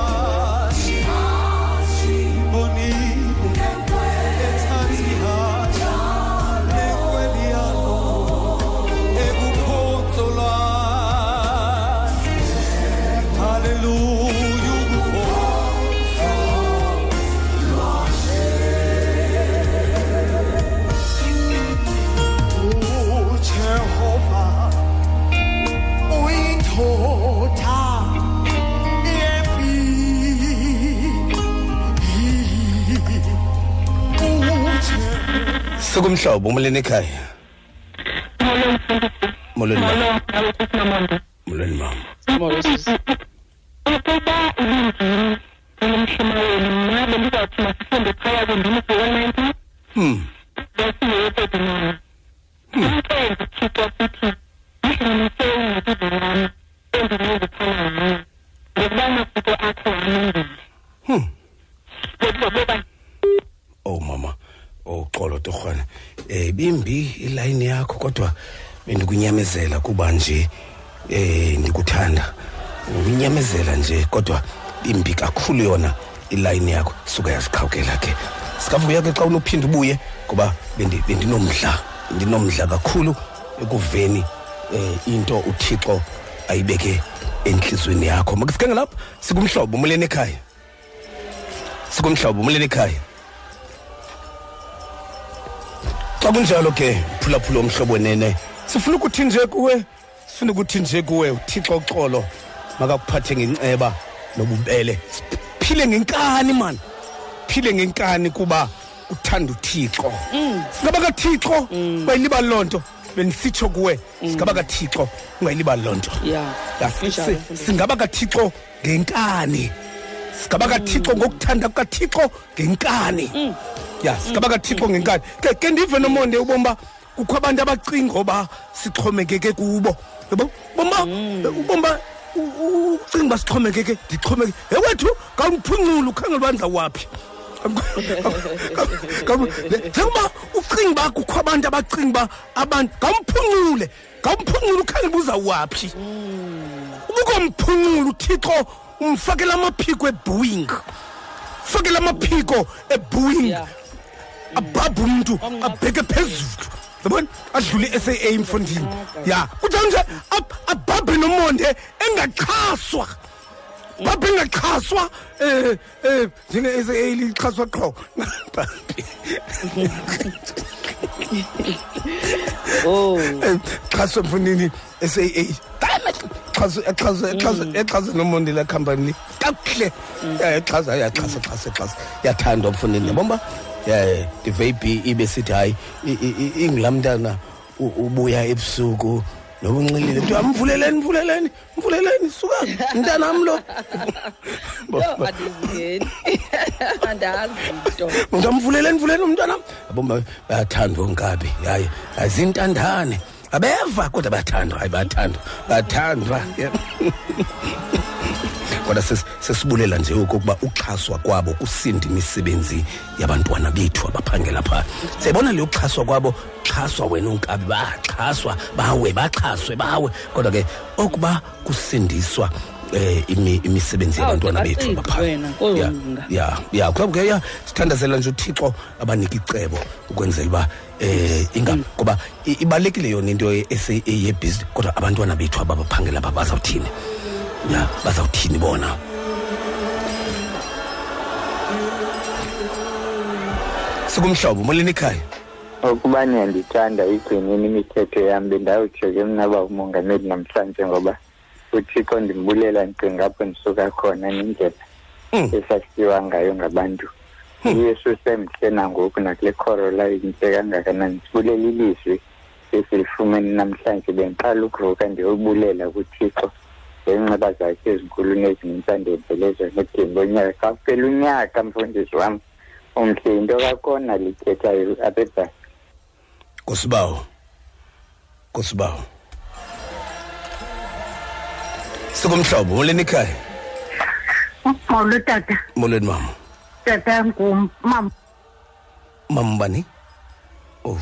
sikumhlobo umleni ekhaya? Molweni mama. Molweni mama. Ukuba ulinzini olumshumayeli mna bendizathi masifunde phaya kundimzi hmm. Besingeyepedimana umcwenzi thixo sithi ndihlanganise iingxaki zami endinezithalayo ngokuba amasiko akho alungile hmm. Ngokuzoboba oh mama. Oh xolo torhwana. Eh bimbi ilayini yakho kodwa bendikunyamezela kuba nje eh ndikuthanda. Ukunyamezela nje kodwa imbi kakhulu yona ilayini yakho. Suka yaziqhawukela ke. Sikavuya ke xa unophinda ubuye ngoba bendi- bendinomdla ndinomdla kakhulu ekuveni eh into uthixo ayibeke enhlizweni yakho. Makasike ngelapha sikumhlobo umleni ekhaya. Sikumhlobo umleni ekhaya. Xa kunjalo ke phulaphula omhlobo nene sifuna ukuthi nje kuwe? Sifuna ukuthi nje kuwe uthixo uxolo. Makakuphathe ngenceba nobubele. Phile ngenkani mani phile ngenkani kuba uthanda uthixo. Singaba kathixo? Ungayilibali loo nto bendisitsho kuwe singaba kathixo ungayilibali loo nto singaba kathixo ngenkani. Singaba kathixo ngokuthanda kukathixo ngenkani. Ya singaba kathixo ngenkani. Ke ke ndive nomonde ubomba kukho abantu abacinga oba sixhomekeke kubo. Yabo bomba ubomba u- u- ucinga uba sixhomekeke ndixhomekeke. Ewethu kawumphuncula ukhangela uba ndizawaphi njengoba ucinga uba kukho abantu abacinga uba abantu kawumphuncule kawumphuncule ukhangela uba uzawaphi. Ubukomphunqula uthixo umfakele amaphiko eboeing fakele amaphiko eboeing abhabhe umntu abheke phezulu. Yabona? Adlule i-saa emfondini ya. Kunjalo nje ab- abhabhe nomonde engaxhaswa. Bhabhe engaxhaswa um um njenge-saa lixhaswa qho. Oh. Xhaswe mfundini saa exhase nomonde la khampani kakuhle. Yaxhasa yaxhasa xhasa xhasa yathandwa mfundini yabomba ya ndive ibhi ibe sithi hayi i- i- i- ingulaa mntana u- ubuya ebusuku. Noba unxilile. Kuthiwa mvuleleni mvuleleni mvuleleni suka mntanam lo. Yo andizingeni andazi nto. Mntu amvuleleni mvuleleni umntwanam abomba bayathandwa onkabi hayi azintandane abeva kodwa bayathandwa hayi bayathandwa bayathandwa yeah. kodwa ses- sesibulela nje okokuba uxhaswa kwabo kusinda imisebenzi yabantwana bethu abaphangela phaa siyayibona le uxhaswa kwabo xhaswa wena unkabi baxhaswa bawe baxhaswe bawe kodwa ke okuba kusindiswa eh imi- imisebenzi yabantwana bethu abaphaa Ya, ya ya kuba ke ya sithandazela nje uthixo abanika icebo ukwenzela uba eh inga ngoba ibalulekile ibalekile yona into yebhizi kodwa abantwana bethu ababaphangela apha bazawuthini? Ya bazawuthini bona? Sikumhlobo molini ikhaya ukuba niyandithanda igcinini imithetho yam bendawutsho ke mna ba umongameli namhlanje ngoba uthixo ndimbulela ndicinga apho ndisuka khona nendlela esasiwa ngayo ngabantu. Uyesu semhle nangoku nakule khorola intle kangakanani. Sibulela ilizwi esilifumene namhlanje. Bendiqala ukuvuka ndiyobulela kuthixo ngenxeba zakhe ezinkulu nezinintsi andenzelezo nedembo onyaka kaphela unyaka mfundisi wam. Umhle yinto kakona lithethayo apha ebhasi Nkosibawo. Nkosibawo. Sikumhlobo, molweni ekhaya. Molo tata. Molweni mama. Tata ngumama. Mama bani? Oh.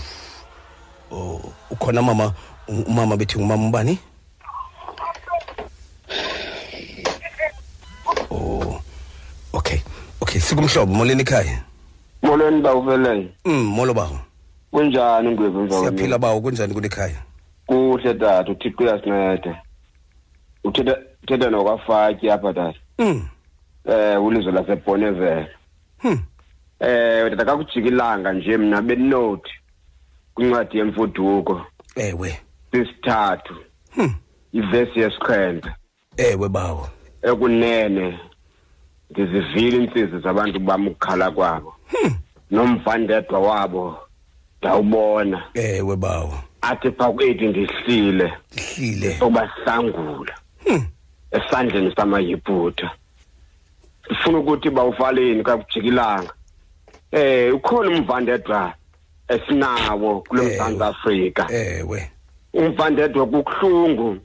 Oh, ukhona mama umama bethi ngumama bani? Oh. Okay. Okay, sikumhlobo, molweni ekhaya. molweni bawuvelele Mm, molo bawo. kunjani ngwevu mzawami Siyaphila bawo kunjani kule khaya? kuhle tata uthixo uyasinceda uthetha uthetha nokwafatyi apha tata Mm. eh ulizwe lasebhonevele Hmm. eh tata kakujika ilanga nje mna beninothi kwincwadi yemfuduko Ewe. sisithathu Hmm. ivesi yesikhwembe Ewe bawo. ekunene ndizivile iintsizi zabantu bam ukukhala kwabo nomvandedwa wabo ndawubona Ewe bawo. athi phaa kwethu ndihlile Ndihlile. sobahlangula esandleni samayibhuta ndifuna ukuthi bawufaleni kakujika ilanga eh ukhona umvandedwa esinawo kule mzantsi afrika ewe. Umvandedwa kubuhlungu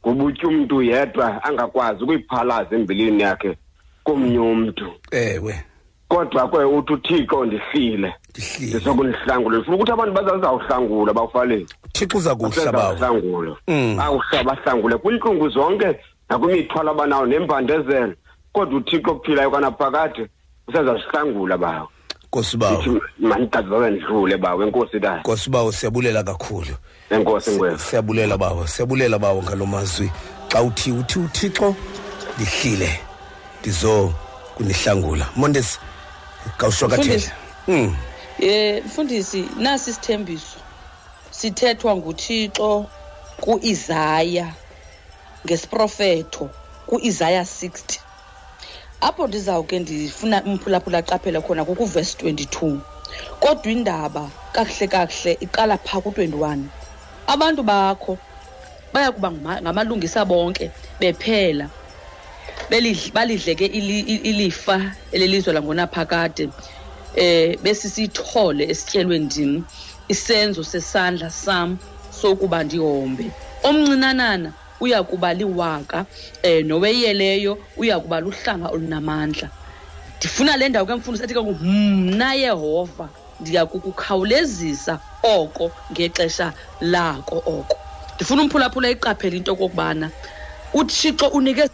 ngobutya umntu yedwa angakwazi ukuyiphalaza embilini yakhe komnye umntu. Ewe. Kodwa ke uthi uthixo ndihlile. Ndizokundihlangula ndifuna ukuthi abantu bazazawuhlangula bawufaleni uthixo uza kuhla bawo. hlangula Mm. awuhla bahlangule kwiintlungu zonke nakwimithwalo abanawo nembandezelo kodwa uthixo ophilayo kwanaphakade usezasihlangula bawo. Nkosi bawo. Ithi manigazizake ndidlule bawo enkosi tayo nkosi bawo siyabulela kakhulu. Enkosi ngwevu siyabulela bawo siyabulela bawo ngalo mazwi. Xa uthi uthi uthixo ndihlile ndizo kunihlangula mondesi kawushokathele Mfundisi. mm. Eh mfundisi nasi isithembiso sithethwa nguThixo kuIsaya ngesiprofeto kuIsaya 60 apho ndizawuke ndifuna umphulaphula qaphela khona kukuverse 22 kodwa indaba kakuhle kakuhle iqala phaa ku-21 abantu bakho baya kuba ngama- ngamalungisa bonke bephela. belidl- balidleke ilifa elelizwe langonaphakade eh besisithole esityelwe ndim isenzo sesandla sam sokuba ndihombe. Omncinanana uya kuba liwaka eh noweyeleyo uya kuba luhlanga olunamandla. Ndifuna le ndawo ke mfundisi athi ke mna yehova ndiya kukukhawulezisa oko ngexesha lako oko. Ndifuna umphulaphula iqaphela into okokubana uthixo unike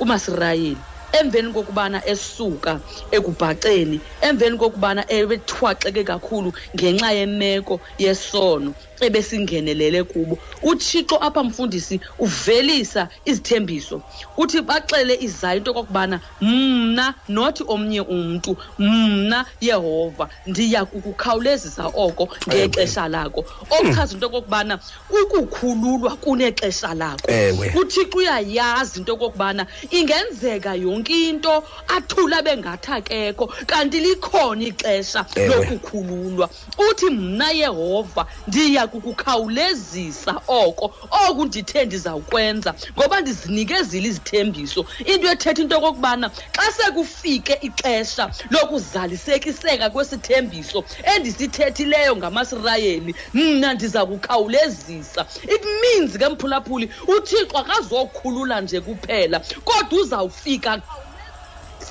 kumasirayeli emveni kokubana esuka ekubhaceni emveni kokubana ebethwaxeke kakhulu ngenxa yemeko yesono ebesingenelele kubo. Uthixo apha mfundisi uvelisa izithembiso. Uthi baxele izayo into okokubana mna nothi omnye umntu mna yehova ndiya kukukhawulezisa oko ngexesha lakho okuchaza into okokubana ukukhululwa kunexesha lakho uthixo uyayazi into okokubana ingenzeka yonke into athule abe ngathi akekho kanti likhona ixesha lokukhululwa. Uthi mna yehova ndiya kukukhawulezisa oko. Oku ndithe ndizawukwenza ngoba ndizinikezile izithembiso. Into ethetha into okokubana xa sekufike ixesha lokuzalisekiseka kwesithembiso endisithethileyo ngamasirayeli mna ndiza kukhawulezisa. It means ke mphulaphuli uthixo akazokhulula nje kuphela kodwa uzawufika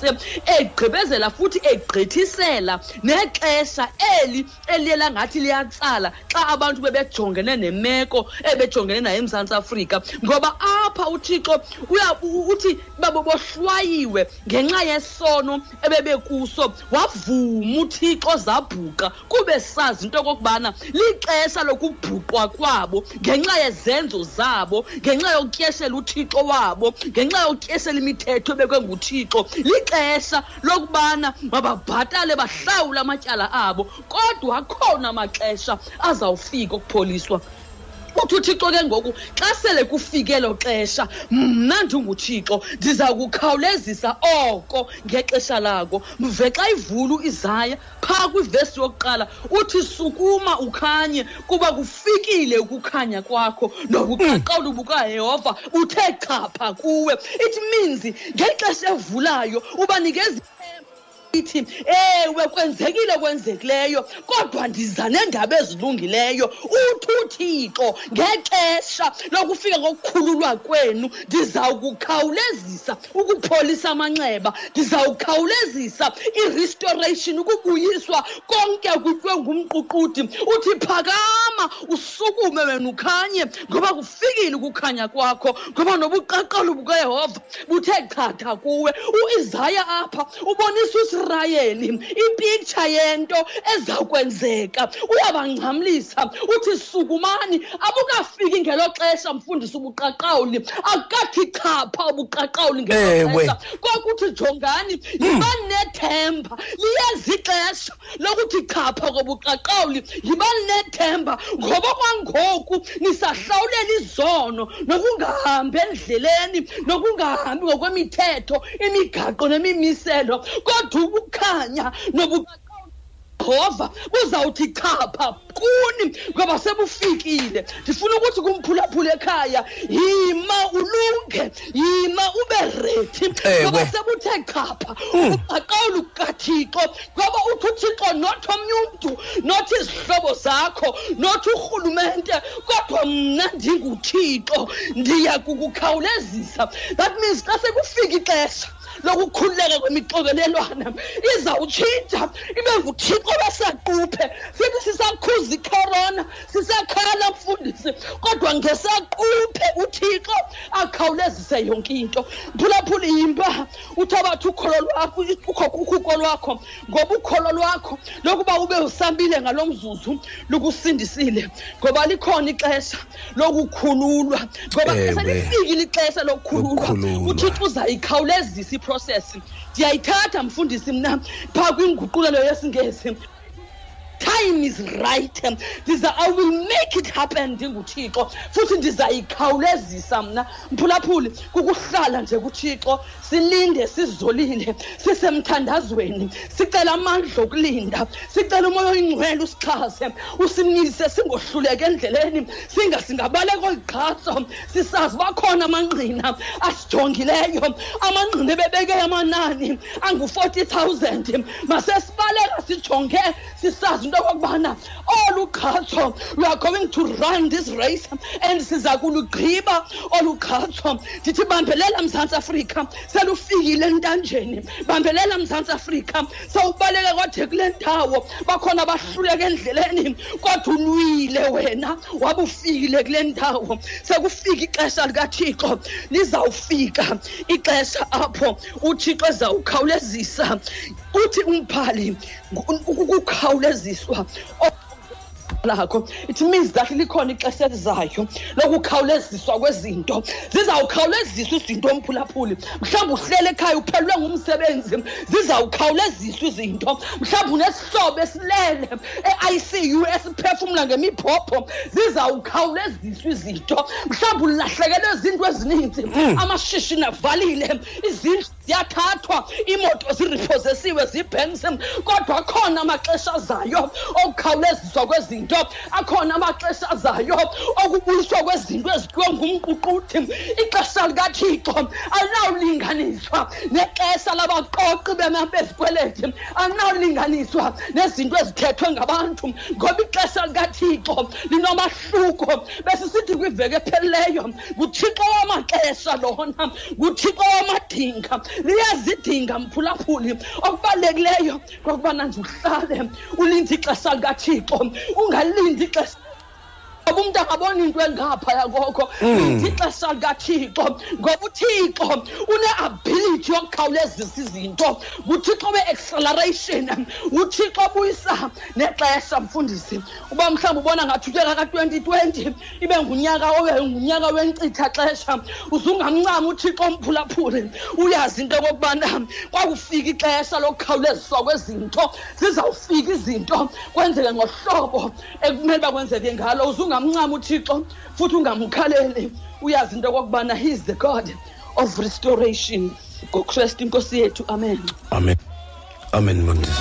se- egqibezela futhi egqithisela nexesha eli eliye langathi liyatsala xa abantu bebejongene nemeko ebejongene nayo emzantsi afrika. Ngoba apha uthixo uthi babo bohlwayiwe ngenxa yesono ebebekuso wavuma uthixo zabhuqa. Kube sazi into okokubana lixesha lokubhuqwa kwabo ngenxa yezenzo zabo ngenxa yokutyeshela uthixo wabo ngenxa yokutyeshela imithetho ebekwe nguthixo lixesha lokubana mababhatale bahlawule amatyala abo kodwa akhona amaxesha azawufika ukupholiswa uthi uthixo ke ngoku xa sele kufike elo xesha mna ndinguthixo ndiza kukhawulezisa oko ngexesha lako. Mve xa ivula uisaya phaa kwivesi yokuqala uthi sukuma ukhanye kuba kufikile ukukhanya kwakho. Nobuqaqawuli bukayehova uthe chapha kuwe. It means ngexesha evulayo ubanikeza ithi uthi ewe kwenzekile kwenzekileyo kodwa ndiza neendaba ezilungileyo. Uthi uthixo ngexesha lokufika kokukhululwa kwenu ndizawukukhawulezisa ukupholisa amanxeba ndizawukhawulezisa i-restoration ukubuyiswa konke kutyiwe ngumququdi. Uthi phakama usukume wena ukhanye ngoba kufikile ukukhanya kwakho ngoba nobuqaqalo bukayehova buthe chatha kuwe. Uisaya apha ubonisa usirayeli ipicture yento ezawukwenzeka uyabangxamlisa uthi sukumani abukafiki ngelo xesha mfundisi ubuqaqawuli. Akukathi chapha ubuqaqawuli ngelo Ewe. xesha. Kokuthi jongani yibani nethemba liyeza ixesha lokuthi chapha kobuqaqawuli yibani nethemba. Ngoba kwangoku nisahlawulela izono nokungahambi endleleni nokungahambi ngokwemithetho imigaqo nemimiselo. Kodwa ukukhanya nobuqaqawuli jehova buzawuthi chapha kuni ngoba sebufikile ndifuna ukuthi kumphulaphula ekhaya. Yima ulunge yima ube Ewe. ngoba sebuthe chapha uqaqawula ukathixo ngoba uthi uthixo nothi omnye umntu nothi izihlobo zakho nothi urhulumente. Kodwa mna ndinguthixo ndiya kukukhawulezisa. That means xa sekufika ixesha lokukhululeka kwemixokelelwana izawutshintsha. Ibe nguthixo besaquphe sithi sisakhuza icorona sisakhala mfundisi kodwa ngesaquphe uthixo akhawulezise yonke into. Mphulaphula yimba uthi abathi ukholo lwakho ukho- ukhuko lwakho ngoba ukholo lwakho lokuba ube usambile ngalo mzuzu lukusindisile. Ngoba likhona ixesha lokukhululwa ngoba Ewe. selifikile ixesha lokukhululwa. Lokukhululwa. uthixo uzayikhawulezisa iprocess ndiyayithatha mfundisi mna phaa kwinguqulelo yesingesi. Time is right. Ndiza i will make it happen ndinguthixo futhi ndizayikhawulezisa mna. Mphulaphuli kukuhlala nje kuthixo. Silinde sizolile sisemthandazweni. Sicela amandla okulinda. Sicela umoya oyingcwele usixhase. Usimise singohluleka endleleni. Singa singabaleka oligqatso sisazi bakhona amangqina asijongileyo. Amangqina ebebeke amanani angu-forty thousand. Masesibaleka sijonge sisazi into okokubana olu gqatso we are going to run this race and siza kulugqiba olu gqatso ndithi bambelela mzantsi afrika selufikile entanjeni bambelela mzantsi afrika. Sawubaleka kwade kule ndawo. Bakhona bahluleka endleleni kodwa ulwile wena. Wabufikile kule ndawo. Sekufika ixesha likathixo. Lizawufika ixesha apho uthixo ezawukhawulezisa. Uthi umbhali ngu- ukukhawuleziswa. Lakho. It means that likhona ixesha elizayo lokukhawuleziswa kwezinto. Zizawukhawuleziswa izinto mphulaphuli mhlawumbi uhlele ekhaya uphelelwe ngumsebenzi. Zizawukhawuleziswa izinto. Mhlawumbi unesihlobo esilele e-icu esiphefumla ngemibhobho zizawukhawuleziswa izinto. Mhlawumbi ulahlekelwe zinto ezininzi. Hmm. Amashishini avalile. Izindlu ziyathathwa imoto ziriphozesiwe zibhensi kodwa akhona amaxesha azayo okukhawuleziswa kwezinto akhona amaxesha azayo okubuyiswa kwezinto ezityiwe ngumququthi ixesha likathixo alinawulinganiswa nexesha labaqoqi bema- bezikweleti alinawulinganiswa nezinto ezithethwe ngabantu ngoba ixesha likathixo linomahluko. Besisithi kwiveki ephelileyo nguthixo wamaxesha lona nguthixo wamadinga liyazidinga mphulaphuli. Okubalulekileyo kokubana nje uhlale ulinde ixesha likathixo ungalindi ixesha ngoba umntu angabona into engaphaya koko linda ixesha likathixo ngoba uthixo une-ability yokukhawulezisa izinto. Nguthixo we-acceleration. Uthixo obuyisa nexesha mfundisi. Uba mhlawumbi ubona ngathi unyaka ka-twenty twenty ibe ngunyaka obe ngunyaka wenkcitha xesha. Uzungamncami uthixo omphulaphuli. Uyazi into okokubana kwakufika ixesha lokukhawuleziswa kwezinto zizawufika izinto. Kwenzeke ngohlobo ekumele uba kwenzeke ngalo. Uzungamncami uthixo futhi ungamkhaleli. Uyazi into okokubana he is the god of restoration. Ngokristu inkosi yethu amen. Amen. Amen mfundisi